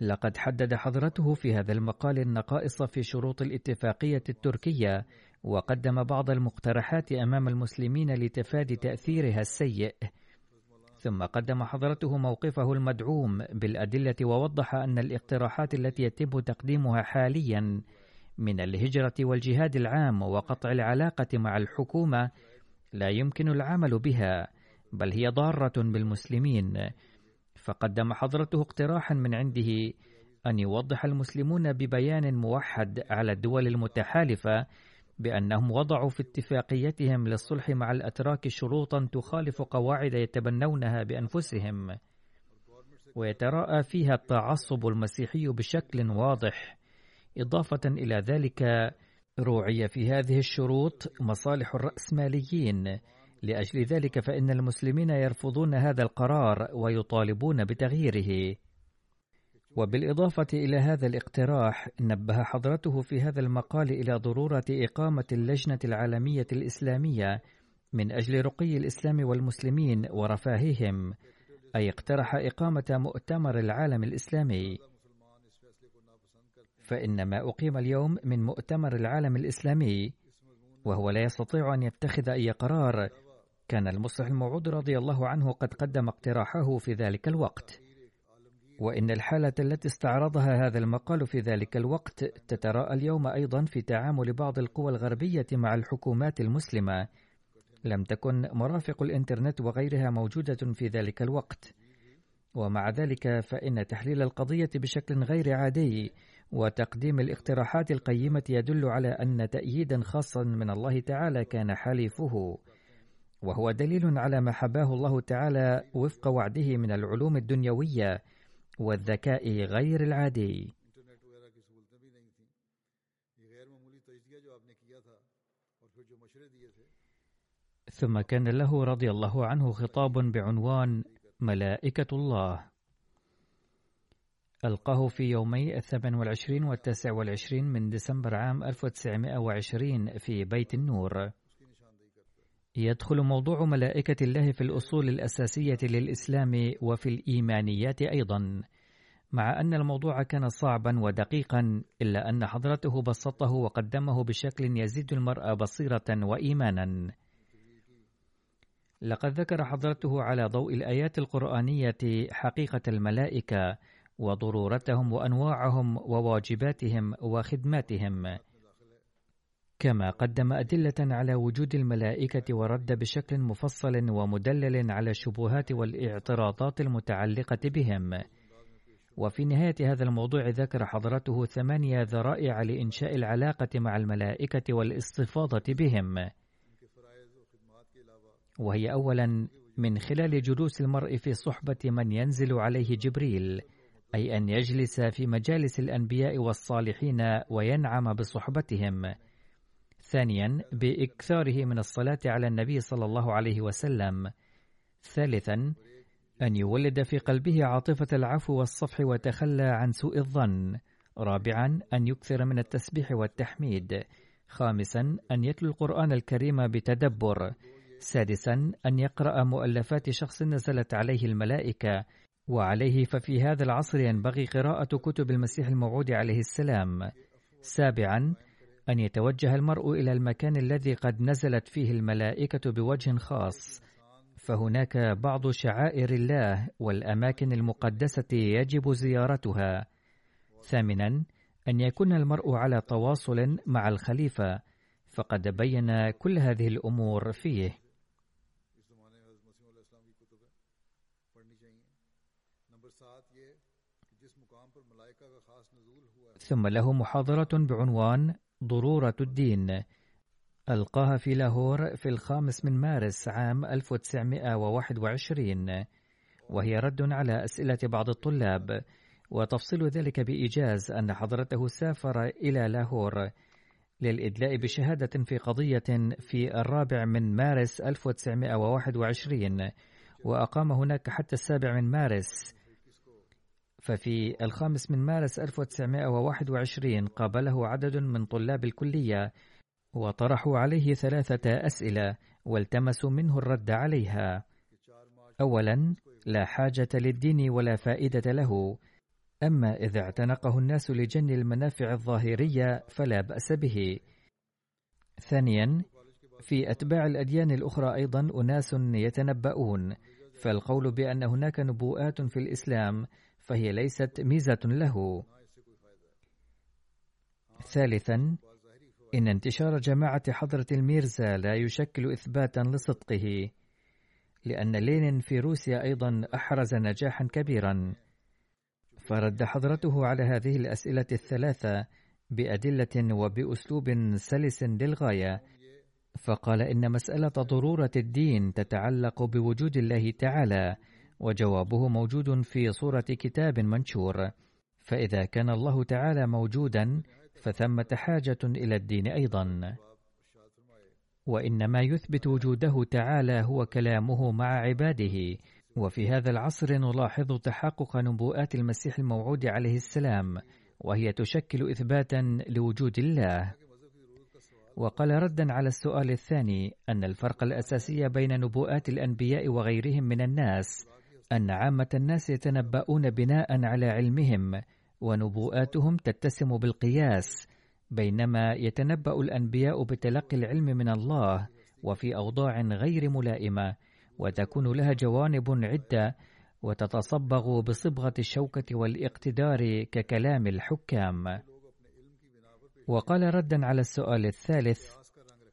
لقد حدد حضرته في هذا المقال النقائص في شروط الاتفاقية التركية وقدم بعض المقترحات أمام المسلمين لتفادي تأثيرها السيء. ثم قدم حضرته موقفه المدعوم بالأدلة ووضح أن الاقتراحات التي يتم تقديمها حاليا من الهجرة والجهاد العام وقطع العلاقة مع الحكومة لا يمكن العمل بها بل هي ضارة بالمسلمين. فقدم حضرته اقتراحا من عنده أن يوضح المسلمون ببيان موحد على الدول المتحالفة بأنهم وضعوا في اتفاقيتهم للصلح مع الأتراك شروطا تخالف قواعد يتبنونها بأنفسهم. ويتراءى فيها التعصب المسيحي بشكل واضح. إضافة إلى ذلك روعي في هذه الشروط مصالح الرأسماليين. لأجل ذلك فإن المسلمين يرفضون هذا القرار ويطالبون بتغييره. وبالإضافة إلى هذا الاقتراح نبه حضرته في هذا المقال إلى ضرورة إقامة اللجنة العالمية الإسلامية من أجل رقي الإسلام والمسلمين ورفاههم أي اقترح إقامة مؤتمر العالم الإسلامي. فإن ما أقيم اليوم من مؤتمر العالم الإسلامي وهو لا يستطيع أن يتخذ أي قرار كان المصلح الموعود رضي الله عنه قد قدم اقتراحه في ذلك الوقت. وإن الحالة التي استعرضها هذا المقال في ذلك الوقت تتراءى اليوم أيضا في تعامل بعض القوى الغربية مع الحكومات المسلمة. لم تكن مرافق الإنترنت وغيرها موجودة في ذلك الوقت. ومع ذلك فإن تحليل القضية بشكل غير عادي وتقديم الاقتراحات القيمة يدل على أن تأييدا خاصا من الله تعالى كان حليفه. وهو دليل على ما حباه الله تعالى وفق وعده من العلوم الدنيوية. والذكاء غير العادي. ثم كان له رضي الله عنه خطاب بعنوان ملائكة الله. ألقاه في يومي الثامن والعشرين والتاسع والعشرين من ديسمبر عام 1920 في بيت النور. يدخل موضوع ملائكة الله في الأصول الأساسية للإسلام وفي الإيمانيات أيضا مع أن الموضوع كان صعبا ودقيقا إلا أن حضرته بسطه وقدمه بشكل يزيد المرء بصيرة وإيمانا. لقد ذكر حضرته على ضوء الآيات القرآنية حقيقة الملائكة وضرورتهم وأنواعهم وواجباتهم وخدماتهم. كما قدم أدلة على وجود الملائكة ورد بشكل مفصل ومدلل على الشبهات والاعتراضات المتعلقة بهم. وفي نهاية هذا الموضوع ذكر حضرته ثمانية ذرائع لإنشاء العلاقة مع الملائكة والاستفاضة بهم. وهي أولا من خلال جلوس المرء في صحبة من ينزل عليه جبريل أي أن يجلس في مجالس الأنبياء والصالحين وينعم بصحبتهم ثانيا بإكثاره من الصلاة على النبي صلى الله عليه وسلم. ثالثا أن يولد في قلبه عاطفة العفو والصفح وتخلى عن سوء الظن. رابعا أن يكثر من التسبيح والتحميد. خامسا أن يتلو القرآن الكريم بتدبر. سادسا أن يقرأ مؤلفات شخص نزلت عليه الملائكة. وعليه ففي هذا العصر ينبغي قراءة كتب المسيح الموعود عليه السلام. سابعا أن يتوجه المرء إلى المكان الذي قد نزلت فيه الملائكة بوجه خاص فهناك بعض شعائر الله والأماكن المقدسة يجب زيارتها. ثامنا أن يكون المرء على تواصل مع الخليفة فقد بين كل هذه الأمور فيه. ثم له محاضرة بعنوان ضرورة الدين. ألقاها في لاهور في الخامس من مارس عام 1921 وهي رد على أسئلة بعض الطلاب وتفصيل ذلك بإيجاز أن حضرته سافر إلى لاهور للإدلاء بشهادة في قضية في الرابع من مارس 1921 وأقام هناك حتى السابع من مارس ففي الخامس من مارس 1921 قابله عدد من طلاب الكلية وطرحوا عليه ثلاثة أسئلة والتمسوا منه الرد عليها. أولا: لا حاجة للدين ولا فائدة له، أما إذا اعتنقه الناس لجن المنافع الظاهرية فلا بأس به. ثانيا: في أتباع الأديان الأخرى أيضا أناس يتنبؤون، فالقول بأن هناك نبوءات في الإسلام فهي ليست ميزة له. ثالثا: إن انتشار جماعة حضرة الميرزا لا يشكل إثباتا لصدقه، لأن لينين في روسيا أيضا أحرز نجاحا كبيرا. فرد حضرته على هذه الأسئلة الثلاثة بأدلة وبأسلوب سلس للغاية، فقال إن مسألة ضرورة الدين تتعلق بوجود الله تعالى، وجوابه موجود في صورة كتاب منشور. فإذا كان الله تعالى موجودا فثمة حاجة إلى الدين أيضا. وإن ما يثبت وجوده تعالى هو كلامه مع عباده. وفي هذا العصر نلاحظ تحقق نبوءات المسيح الموعود عليه السلام وهي تشكل إثباتا لوجود الله. وقال ردا على السؤال الثاني أن الفرق الأساسي بين نبوءات الأنبياء وغيرهم من الناس أن عامة الناس يتنبؤون بناء على علمهم ونبوءاتهم تتسم بالقياس بينما يتنبأ الأنبياء بتلقي العلم من الله وفي أوضاع غير ملائمة وتكون لها جوانب عدة وتتصبغ بصبغة الشوكة والاقتدار ككلام الحكام. وقال ردا على السؤال الثالث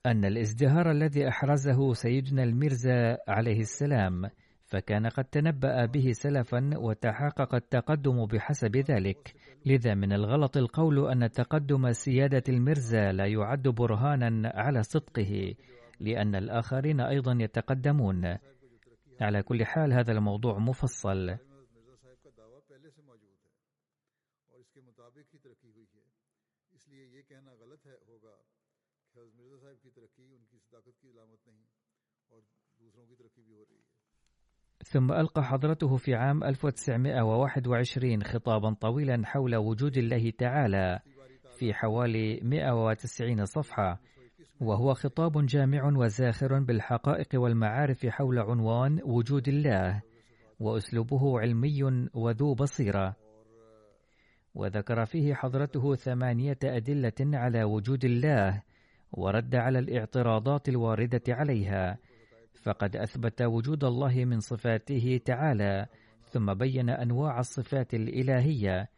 أن الازدهار الذي أحرزه سيدنا الميرزا عليه السلام فكان قد تنبأ به سلفا وتحقق التقدم بحسب ذلك. لذا من الغلط القول أن تقدم سيادة المرزا لا يعد برهانا على صدقه لأن الآخرين أيضا يتقدمون. على كل حال هذا الموضوع مفصل. ثم ألقى حضرته في عام 1921 خطابا طويلا حول وجود الله تعالى في حوالي 190 صفحة وهو خطاب جامع وزاخر بالحقائق والمعارف حول عنوان وجود الله وأسلوبه علمي وذو بصيرة. وذكر فيه حضرته ثمانية أدلة على وجود الله ورد على الاعتراضات الواردة عليها فقد أثبت وجود الله من صفاته تعالى ثم بين أنواع الصفات الإلهية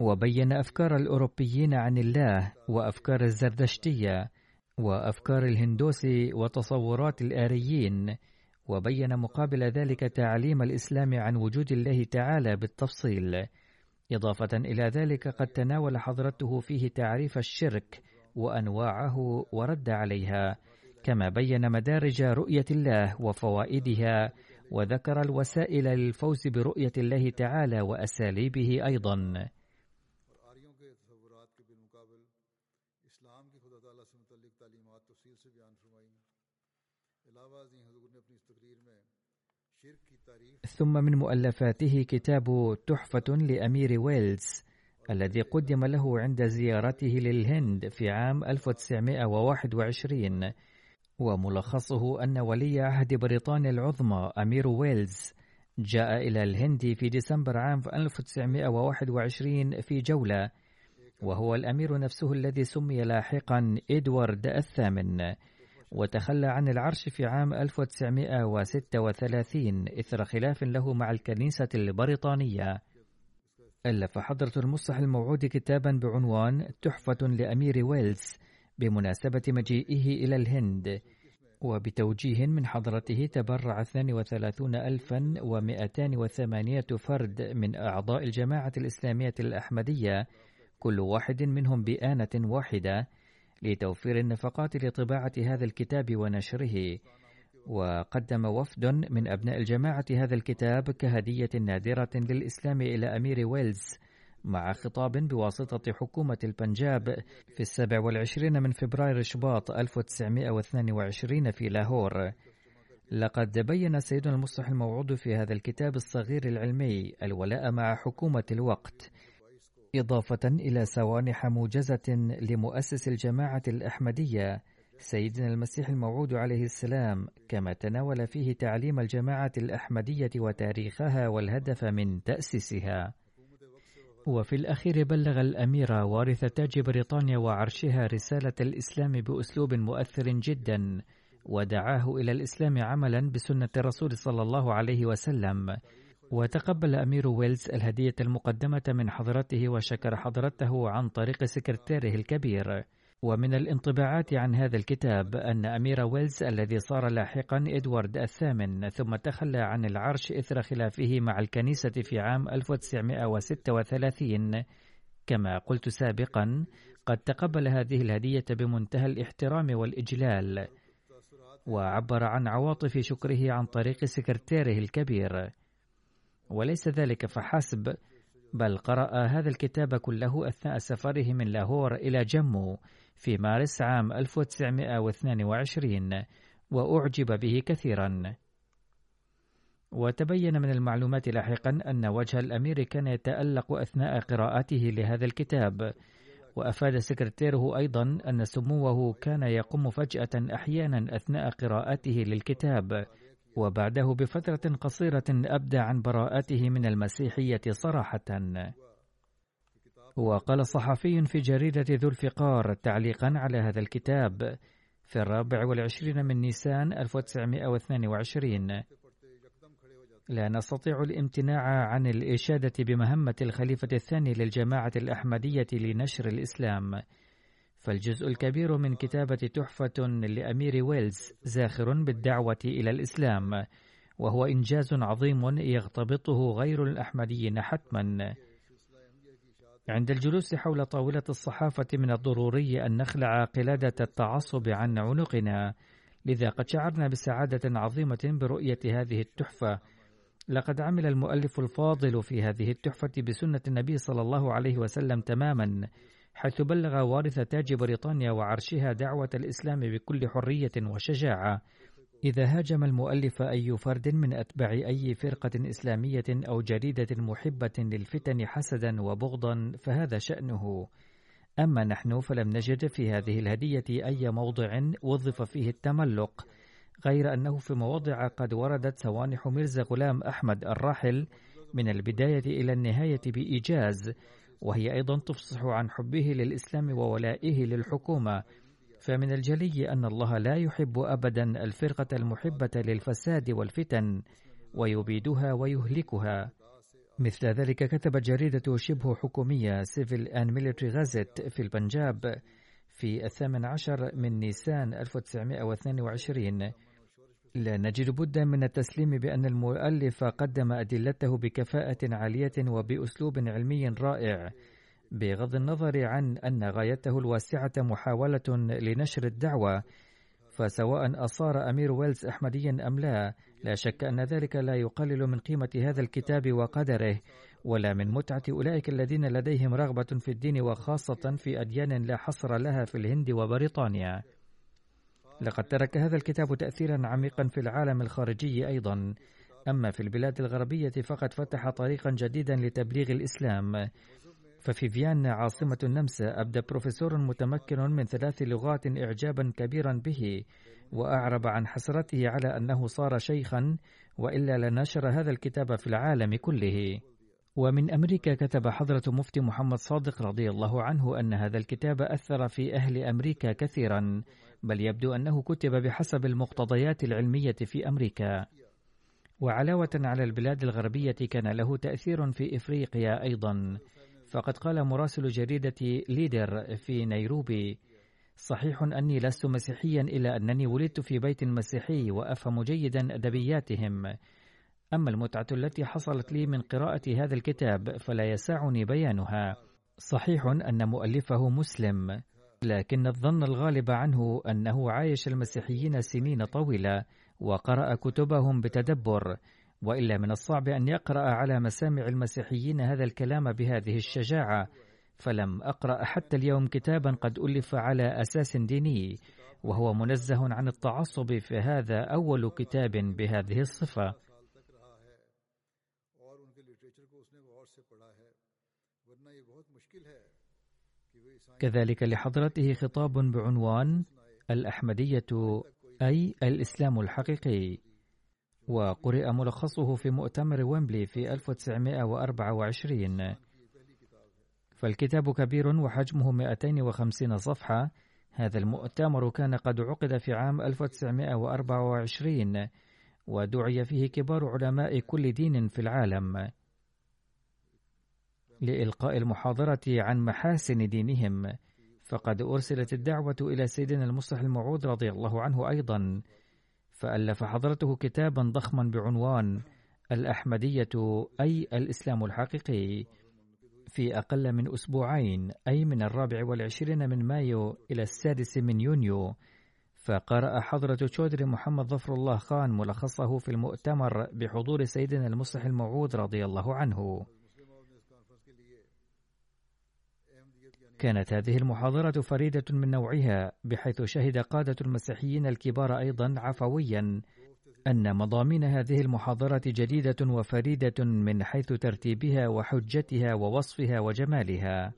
وبين أفكار الأوروبيين عن الله وأفكار الزردشتية وأفكار الهندوس وتصورات الآريين وبين مقابل ذلك تعليم الإسلام عن وجود الله تعالى بالتفصيل. إضافة إلى ذلك قد تناول حضرته فيه تعريف الشرك وأنواعه ورد عليها. كما بين مدارج رؤية الله وفوائدها وذكر الوسائل للفوز برؤية الله تعالى وأساليبه أيضا. ثم من مؤلفاته كتاب تحفة لأمير ويلز الذي قدم له عند زيارته للهند في عام 1921 وملخصه أن ولي عهد بريطانيا العظمى أمير ويلز جاء إلى الهند في ديسمبر عام 1921 في جولة وهو الأمير نفسه الذي سمي لاحقا إدوارد الثامن وتخلى عن العرش في عام 1936 إثر خلاف له مع الكنيسة البريطانية. ألف حضرة المصلح الموعود كتابا بعنوان تحفة لأمير ويلز بمناسبة مجيئه إلى الهند وبتوجيه من حضرته تبرع 32208 فرد من أعضاء الجماعة الإسلامية الأحمدية كل واحد منهم بآنة واحدة لتوفير النفقات لطباعة هذا الكتاب ونشره. وقدم وفد من أبناء الجماعة هذا الكتاب كهدية نادرة للإسلام إلى أمير ويلز مع خطاب بواسطة حكومة البنجاب في السابع والعشرين من فبراير شباط 1922 في لاهور. لقد بين سيدنا المصلح الموعود في هذا الكتاب الصغير العلمي الولاء مع حكومة الوقت إضافة إلى سوانح موجزة لمؤسس الجماعة الأحمدية. سيدنا المسيح الموعود عليه السلام كما تناول فيه تعليم الجماعة الأحمدية وتاريخها والهدف من تأسيسها. وفي الأخير بلغ الأمير وارث تاج بريطانيا وعرشها رسالة الإسلام بأسلوب مؤثر جدا ودعاه إلى الإسلام عملا بسنة الرسول صلى الله عليه وسلم. وتقبل أمير ويلز الهدية المقدمة من حضرته وشكر حضرته عن طريق سكرتيره الكبير. ومن الانطباعات عن هذا الكتاب أن أمير ويلز الذي صار لاحقا إدوارد الثامن ثم تخلى عن العرش إثر خلافه مع الكنيسة في عام 1936 كما قلت سابقا قد تقبل هذه الهدية بمنتهى الاحترام والإجلال وعبر عن عواطف شكره عن طريق سكرتيره الكبير. وليس ذلك فحسب بل قرأ هذا الكتاب كله أثناء سفره من لاهور إلى جمو. في مارس عام 1922 وأعجب به كثيرا. وتبين من المعلومات لاحقا أن وجه الأمير كان يتألق أثناء قراءته لهذا الكتاب وأفاد سكرتيره أيضا أن سموه كان يقوم فجأة أحيانا أثناء قراءته للكتاب وبعده بفترة قصيرة أبدى عن براءته من المسيحية صراحة. وقال صحفي في جريدة ذو الفقار تعليقا على هذا الكتاب في الرابع والعشرين من نيسان 1922 لا نستطيع الامتناع عن الإشادة بمهمة الخليفة الثاني للجماعة الأحمدية لنشر الإسلام. فالجزء الكبير من كتابة تحفة لأمير ويلز زاخر بالدعوة إلى الإسلام وهو إنجاز عظيم يغتبطه غير الأحمديين حتما. عند الجلوس حول طاولة الصحافة من الضروري أن نخلع قلادة التعصب عن عنقنا لذا قد شعرنا بسعادة عظيمة برؤية هذه التحفة. لقد عمل المؤلف الفاضل في هذه التحفة بسنة النبي صلى الله عليه وسلم تماما حيث بلغ وارث تاج بريطانيا وعرشها دعوة الإسلام بكل حرية وشجاعة. إذا هاجم المؤلف أي فرد من أتباع أي فرقة إسلامية أو جريدة محبة للفتن حسدا وبغضا فهذا شأنه. أما نحن فلم نجد في هذه الهدية أي موضع وظف فيه التملق غير أنه في مواضع قد وردت سوانح ميرزا غلام أحمد الراحل من البداية إلى النهاية بإيجاز وهي أيضا تفصح عن حبه للإسلام وولائه للحكومة. فمن الجلي أن الله لا يحب أبدا الفرقة المحبة للفساد والفتن ويبيدها ويهلكها. مثل ذلك كتبت جريدة شبه حكومية سيفل أند ميليتري غازيت في البنجاب في الثامن عشر من نيسان 1922 لا نجد بدا من التسليم بأن المؤلف قدم أدلته بكفاءة عالية وبأسلوب علمي رائع. بغض النظر عن أن غايته الواسعة محاولة لنشر الدعوة فسواء أصار أمير ويلز أحمديا أم لا لا شك أن ذلك لا يقلل من قيمة هذا الكتاب وقدره ولا من متعة أولئك الذين لديهم رغبة في الدين وخاصة في أديان لا حصر لها في الهند وبريطانيا. لقد ترك هذا الكتاب تأثيرا عميقا في العالم الخارجي أيضا. أما في البلاد الغربية فقد فتح طريقا جديدا لتبليغ الإسلام. ففي فيينا عاصمة النمسا أبدى بروفيسور متمكن من ثلاث لغات إعجابا كبيرا به وأعرب عن حسرته على أنه صار شيخا وإلا لنشر هذا الكتاب في العالم كله. ومن أمريكا كتب حضرة مفتي محمد صادق رضي الله عنه أن هذا الكتاب أثر في أهل أمريكا كثيرا بل يبدو أنه كتب بحسب المقتضيات العلمية في أمريكا. وعلاوة على البلاد الغربية كان له تأثير في إفريقيا أيضا. فقد قال مراسل جريدة ليدر في نيروبي صحيح أني لست مسيحيا إلا أنني ولدت في بيت مسيحي وأفهم جيدا أدبياتهم. أما المتعة التي حصلت لي من قراءة هذا الكتاب فلا يسعني بيانها. صحيح أن مؤلفه مسلم لكن الظن الغالب عنه أنه عايش المسيحيين سنين طويلة وقرأ كتبهم بتدبر. وإلا من الصعب أن يقرأ على مسامع المسيحيين هذا الكلام بهذه الشجاعة فلم أقرأ حتى اليوم كتابا قد ألف على أساس ديني وهو منزه عن التعصب فهذا أول كتاب بهذه الصفة. كذلك لحضرته خطاب بعنوان الأحمدية أي الإسلام الحقيقي. وقرئ ملخصه في مؤتمر ويمبلي في 1924 فالكتاب كبير وحجمه 250 صفحة. هذا المؤتمر كان قد عقد في عام 1924 ودعي فيه كبار علماء كل دين في العالم. لإلقاء المحاضرة عن محاسن دينهم فقد أرسلت الدعوة إلى سيدنا المصلح الموعود رضي الله عنه أيضا. فألف حضرته كتابا ضخما بعنوان الأحمدية أي الإسلام الحقيقي في أقل من أسبوعين أي من الرابع والعشرين من مايو إلى السادس من يونيو. فقرأ حضرة شودري محمد ظفر الله خان ملخصه في المؤتمر بحضور سيدنا المصلح الموعود رضي الله عنه. كانت هذه المحاضرة فريدة من نوعها بحيث شهد قادة المسيحيين الكبار أيضا عفويا أن مضامين هذه المحاضرة جديدة وفريدة من حيث ترتيبها وحجتها ووصفها وجمالها.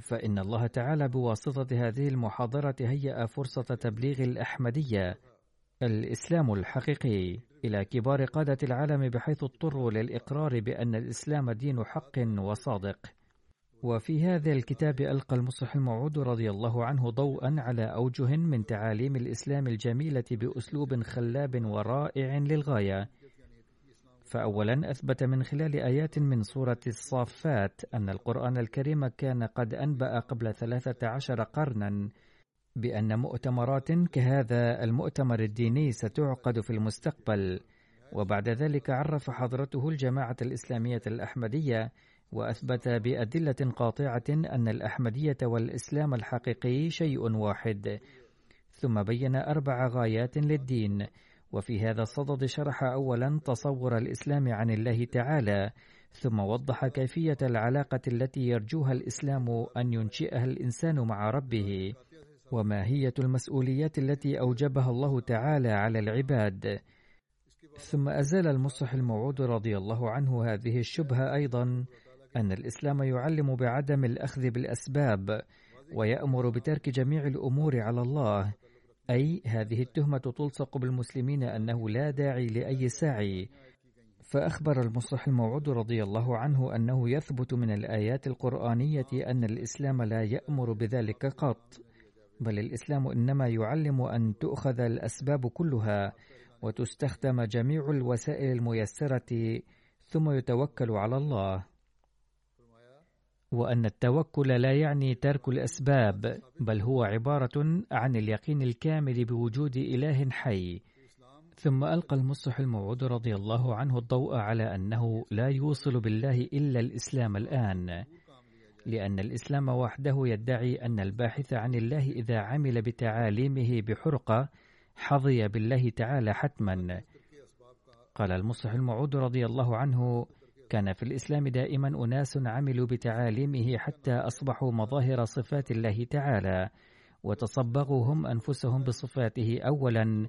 فإن الله تعالى بواسطة هذه المحاضرة هيأ فرصة تبليغ الأحمدية الإسلام الحقيقي إلى كبار قادة العالم بحيث اضطروا للإقرار بأن الإسلام دين حق وصادق. وفي هذا الكتاب ألقى المصلح الموعود رضي الله عنه ضوءا على أوجه من تعاليم الإسلام الجميلة بأسلوب خلاب ورائع للغاية. فأولا أثبت من خلال آيات من سورة الصافات أن القرآن الكريم كان قد أنبأ قبل ثلاثة عشر قرنا بأن مؤتمرات كهذا المؤتمر الديني ستعقد في المستقبل. وبعد ذلك عرف حضرته الجماعة الإسلامية الأحمدية وأثبت بأدلة قاطعة أن الأحمدية والإسلام الحقيقي شيء واحد. ثم بين أربع غايات للدين وفي هذا الصدد شرح اولا تصور الإسلام عن الله تعالى ثم وضح كيفية العلاقة التي يرجوها الإسلام أن ينشئها الإنسان مع ربه وماهية المسؤوليات التي أوجبها الله تعالى على العباد. ثم أزال المصلح الموعود رضي الله عنه هذه الشبهة أيضا أن الإسلام يعلم بعدم الأخذ بالأسباب ويأمر بترك جميع الأمور على الله. أي هذه التهمة تلصق بالمسلمين أنه لا داعي لأي سعي. فأخبر المصلح الموعود رضي الله عنه أنه يثبت من الآيات القرآنية أن الإسلام لا يأمر بذلك قط بل الإسلام إنما يعلم أن تؤخذ الأسباب كلها وتستخدم جميع الوسائل الميسرة ثم يتوكل على الله. وأن التوكل لا يعني ترك الأسباب بل هو عبارة عن اليقين الكامل بوجود إله حي. ثم ألقى المصلح الموعود رضي الله عنه الضوء على أنه لا يوصل بالله إلا الإسلام الآن لأن الإسلام وحده يدعي أن الباحث عن الله إذا عمل بتعاليمه بحرقة حظي بالله تعالى حتما. قال المصلح الموعود رضي الله عنه كان في الإسلام دائما أناس عملوا بتعاليمه حتى أصبحوا مظاهر صفات الله تعالى وتصبغوا هم أنفسهم بصفاته أولا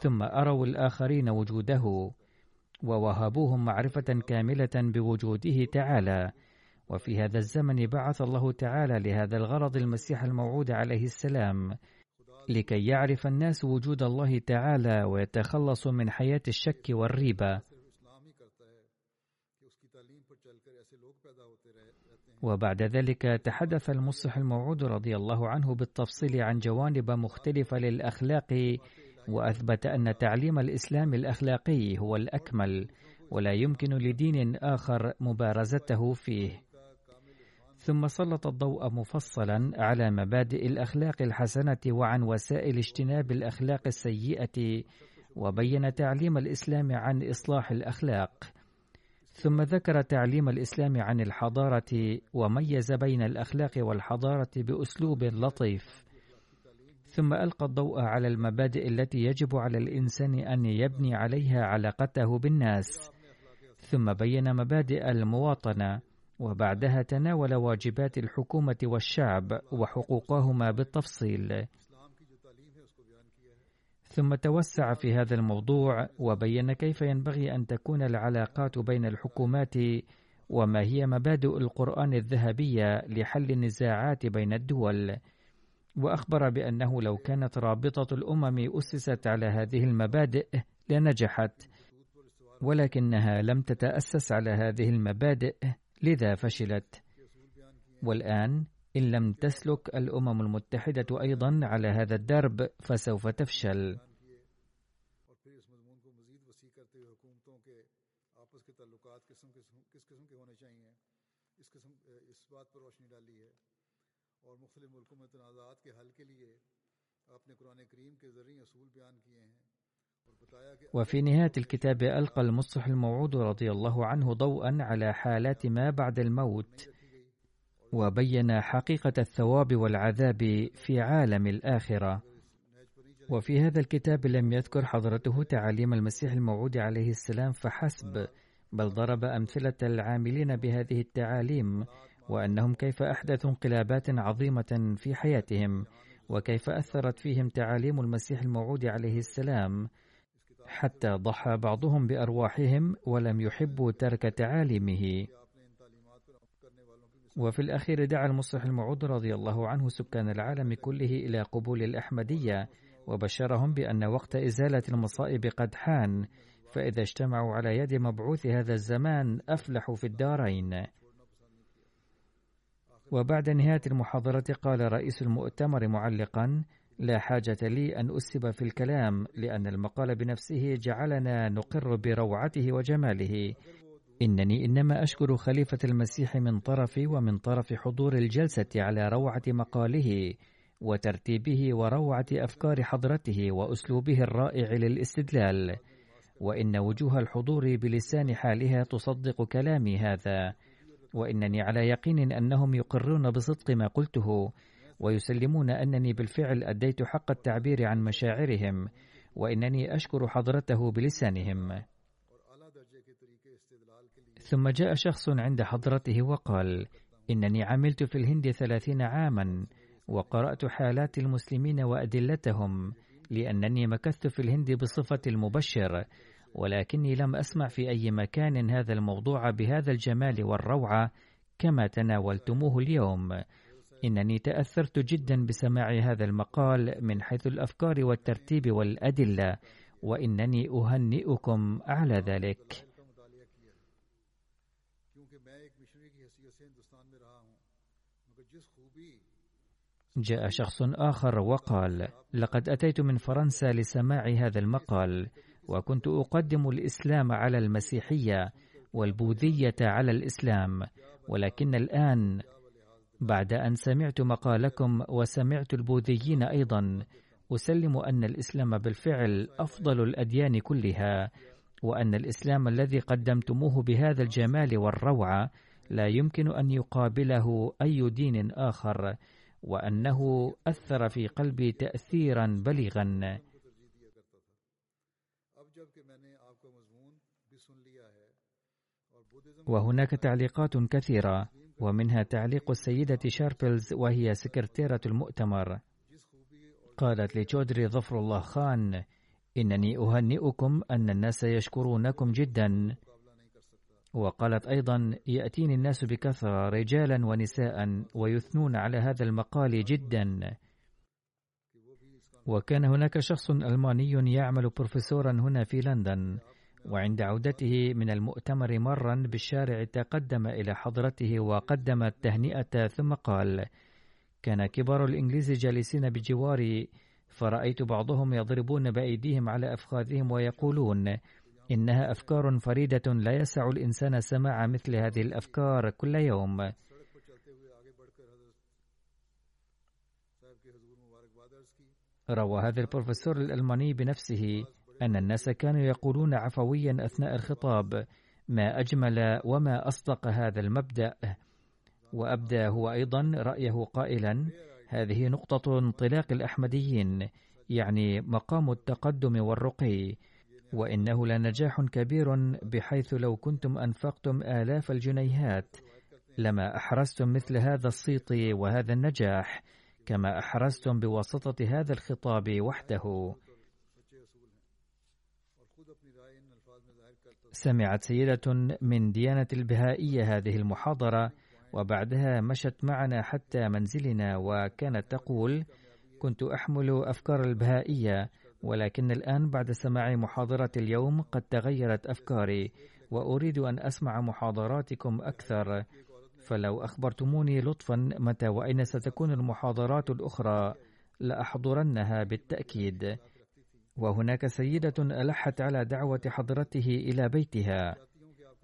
ثم أروا الآخرين وجوده ووهبوهم معرفة كاملة بوجوده تعالى. وفي هذا الزمن بعث الله تعالى لهذا الغرض المسيح الموعود عليه السلام لكي يعرف الناس وجود الله تعالى ويتخلصوا من حياة الشك والريبة. وبعد ذلك تحدث المصلح الموعود رضي الله عنه بالتفصيل عن جوانب مختلفة للأخلاق وأثبت أن تعليم الإسلام الأخلاقي هو الأكمل ولا يمكن لدين آخر مبارزته فيه. ثم سلط الضوء مفصلا على مبادئ الأخلاق الحسنة وعن وسائل اجتناب الأخلاق السيئة وبين تعليم الإسلام عن إصلاح الأخلاق. ثم ذكر تعليم الإسلام عن الحضارة وميز بين الأخلاق والحضارة بأسلوب لطيف. ثم ألقى الضوء على المبادئ التي يجب على الإنسان أن يبني عليها علاقته بالناس. ثم بين مبادئ المواطنة وبعدها تناول واجبات الحكومة والشعب وحقوقهما بالتفصيل. ثم توسع في هذا الموضوع وبين كيف ينبغي أن تكون العلاقات بين الحكومات وما هي مبادئ القرآن الذهبية لحل النزاعات بين الدول. وأخبر بأنه لو كانت رابطة الأمم أسست على هذه المبادئ لنجحت ولكنها لم تتأسس على هذه المبادئ لذا فشلت. والآن إن لم تسلك الأمم المتحدة أيضا على هذا الدرب فسوف تفشل. اور مختلف ملکوں میں تنازعات کے حل کے لیے آپ نے قرآن کریم کے ذریعے اصول بیان کیے ہیں وفي نهاية الكتاب ألقى المصلح الموعود رضي الله عنه ضوءا على حالات ما بعد الموت. وبين حقيقة الثواب والعذاب في عالم الآخرة. وفي هذا الكتاب لم يذكر حضرته تعاليم المسيح الموعود عليه السلام فحسب بل ضرب أمثلة العاملين بهذه التعاليم وأنهم كيف أحدثوا انقلابات عظيمة في حياتهم وكيف أثرت فيهم تعاليم المسيح الموعود عليه السلام. حتى ضحى بعضهم بأرواحهم ولم يحبوا ترك تعاليمه. وفي الأخير دعا المصلح الموعود رضي الله عنه سكان العالم كله إلى قبول الأحمدية وبشرهم بأن وقت إزالة المصائب قد حان فإذا اجتمعوا على يد مبعوث هذا الزمان أفلحوا في الدارين. وبعد نهاية المحاضرة قال رئيس المؤتمر معلقا لا حاجة لي أن أسب في الكلام لأن المقال بنفسه جعلنا نقر بروعته وجماله. إنني إنما أشكر خليفة المسيح من طرفي ومن طرف حضور الجلسة على روعة مقاله وترتيبه وروعة أفكار حضرته وأسلوبه الرائع للاستدلال وإن وجوه الحضور بلسان حالها تصدق كلامي هذا وإنني على يقين أنهم يقرون بصدق ما قلته ويسلمون أنني بالفعل أديت حق التعبير عن مشاعرهم وإنني أشكر حضرته بلسانهم. ثم جاء شخص عند حضرته وقال إنني عملت في الهند ثلاثين عاما وقرأت حالات المسلمين وأدلتهم لأنني مكثت في الهند بصفة المبشر ولكني لم أسمع في أي مكان هذا الموضوع بهذا الجمال والروعة كما تناولتموه اليوم. إنني تأثرت جدا بسماع هذا المقال من حيث الأفكار والترتيب والأدلة وإنني أهنئكم على ذلك. جاء شخص آخر وقال لقد أتيت من فرنسا لسماع هذا المقال وكنت أقدم الإسلام على المسيحية والبوذية على الإسلام ولكن الآن بعد أن سمعت مقالكم وسمعت البوذيين أيضا أسلم أن الإسلام بالفعل أفضل الأديان كلها وأن الإسلام الذي قدمتموه بهذا الجمال والروعة لا يمكن أن يقابله أي دين آخر وأنه أثر في قلبي تأثيرا بليغا. وهناك تعليقات كثيرة ومنها تعليق السيدة شاربلز وهي سكرتيرة المؤتمر. قالت لتشودري ظفر الله خان إنني أهنئكم أن الناس يشكرونكم جدا. وقالت أيضا يأتيني الناس بكثرة رجالا ونساء ويثنون على هذا المقال جدا. وكان هناك شخص ألماني يعمل بروفيسورا هنا في لندن وعند عودته من المؤتمر مرا بالشارع تقدم إلى حضرته وقدم التهنئة ثم قال كان كبار الإنجليز جالسين بجواري فرأيت بعضهم يضربون بأيديهم على أفخاذهم ويقولون إنها أفكار فريدة لا يسع الإنسان سماع مثل هذه الأفكار كل يوم. روى هذا البروفيسور الألماني بنفسه أن الناس كانوا يقولون عفويا أثناء الخطاب ما أجمل وما أصدق هذا المبدأ. وأبدى هو أيضا رأيه قائلا هذه نقطة انطلاق الأحمديين يعني مقام التقدم والرقي. وإنه لنجاح كبير بحيث لو كنتم أنفقتم آلاف الجنيهات لما أحرزتم مثل هذا الصيت وهذا النجاح كما أحرزتم بواسطة هذا الخطاب وحده. سمعت سيدة من ديانة البهائية هذه المحاضرة وبعدها مشت معنا حتى منزلنا وكانت تقول كنت أحمل أفكار البهائية ولكن الآن بعد سماع محاضرة اليوم قد تغيرت أفكاري وأريد أن أسمع محاضراتكم أكثر. فلو أخبرتموني لطفا متى وأين ستكون المحاضرات الأخرى لأحضرنها بالتأكيد. وهناك سيدة ألحت على دعوة حضرته إلى بيتها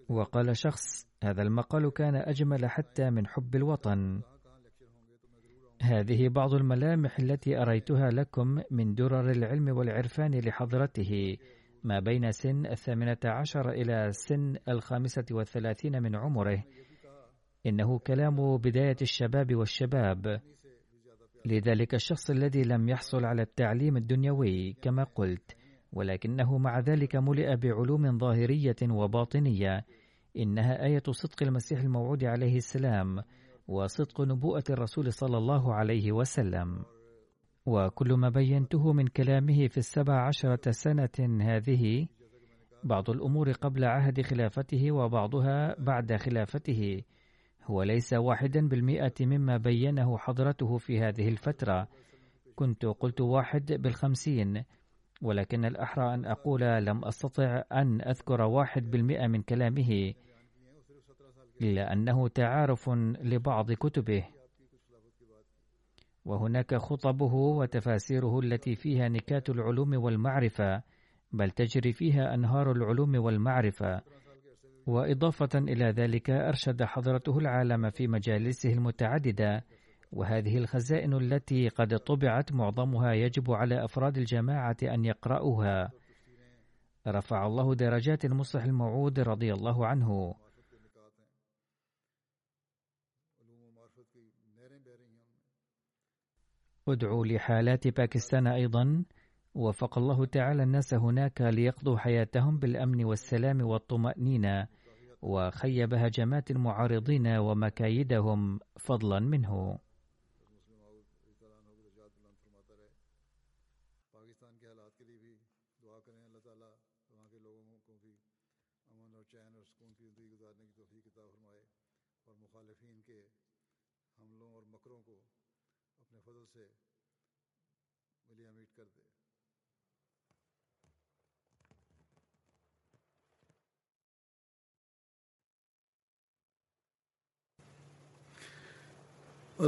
وقال شخص هذا المقال كان أجمل حتى من حب الوطن. هذه بعض الملامح التي أريتها لكم من درر العلم والعرفان لحضرته ما بين سن الثامنة عشر إلى سن الخامسة والثلاثين من عمره. إنه كلام بداية الشباب والشباب. لذلك الشخص الذي لم يحصل على التعليم الدنيوي كما قلت ولكنه مع ذلك ملئ بعلوم ظاهرية وباطنية. إنها آية صدق المسيح الموعود عليه السلام. وصدق نبوءة الرسول صلى الله عليه وسلم. وكل ما بينته من كلامه في السبع عشرة سنة هذه بعض الأمور قبل عهد خلافته وبعضها بعد خلافته. هو ليس واحدا بالمئة مما بينه حضرته في هذه الفترة. كنت قلت واحد بالخمسين ولكن الأحرى أن أقول لم أستطع أن أذكر واحد بالمئة من كلامه. إلا أنه تعارف لبعض كتبه. وهناك خطبه وتفاسيره التي فيها نكات العلوم والمعرفة بل تجري فيها أنهار العلوم والمعرفة. وإضافة إلى ذلك أرشد حضرته العالم في مجالسه المتعددة وهذه الخزائن التي قد طبعت معظمها يجب على أفراد الجماعة أن يقرأوها. رفع الله درجات المصلح الموعود رضي الله عنه. ادعوا لحالات باكستان أيضا. وفق الله تعالى الناس هناك ليقضوا حياتهم بالأمن والسلام والطمأنينة. وخيب هجمات المعارضين ومكايدهم فضلا منه.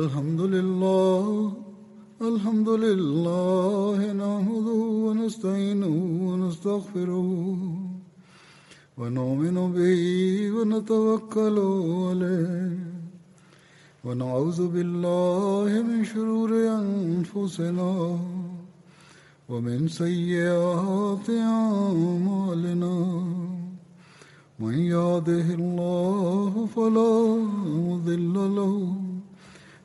الحمد لله الحمد لله نحمده ونستعينه ونستغفره ونؤمن به ونتوكل عليه ونعوذ بالله من شرور أنفسنا ومن سيئات أعمالنا. من يهده الله فلا مضل له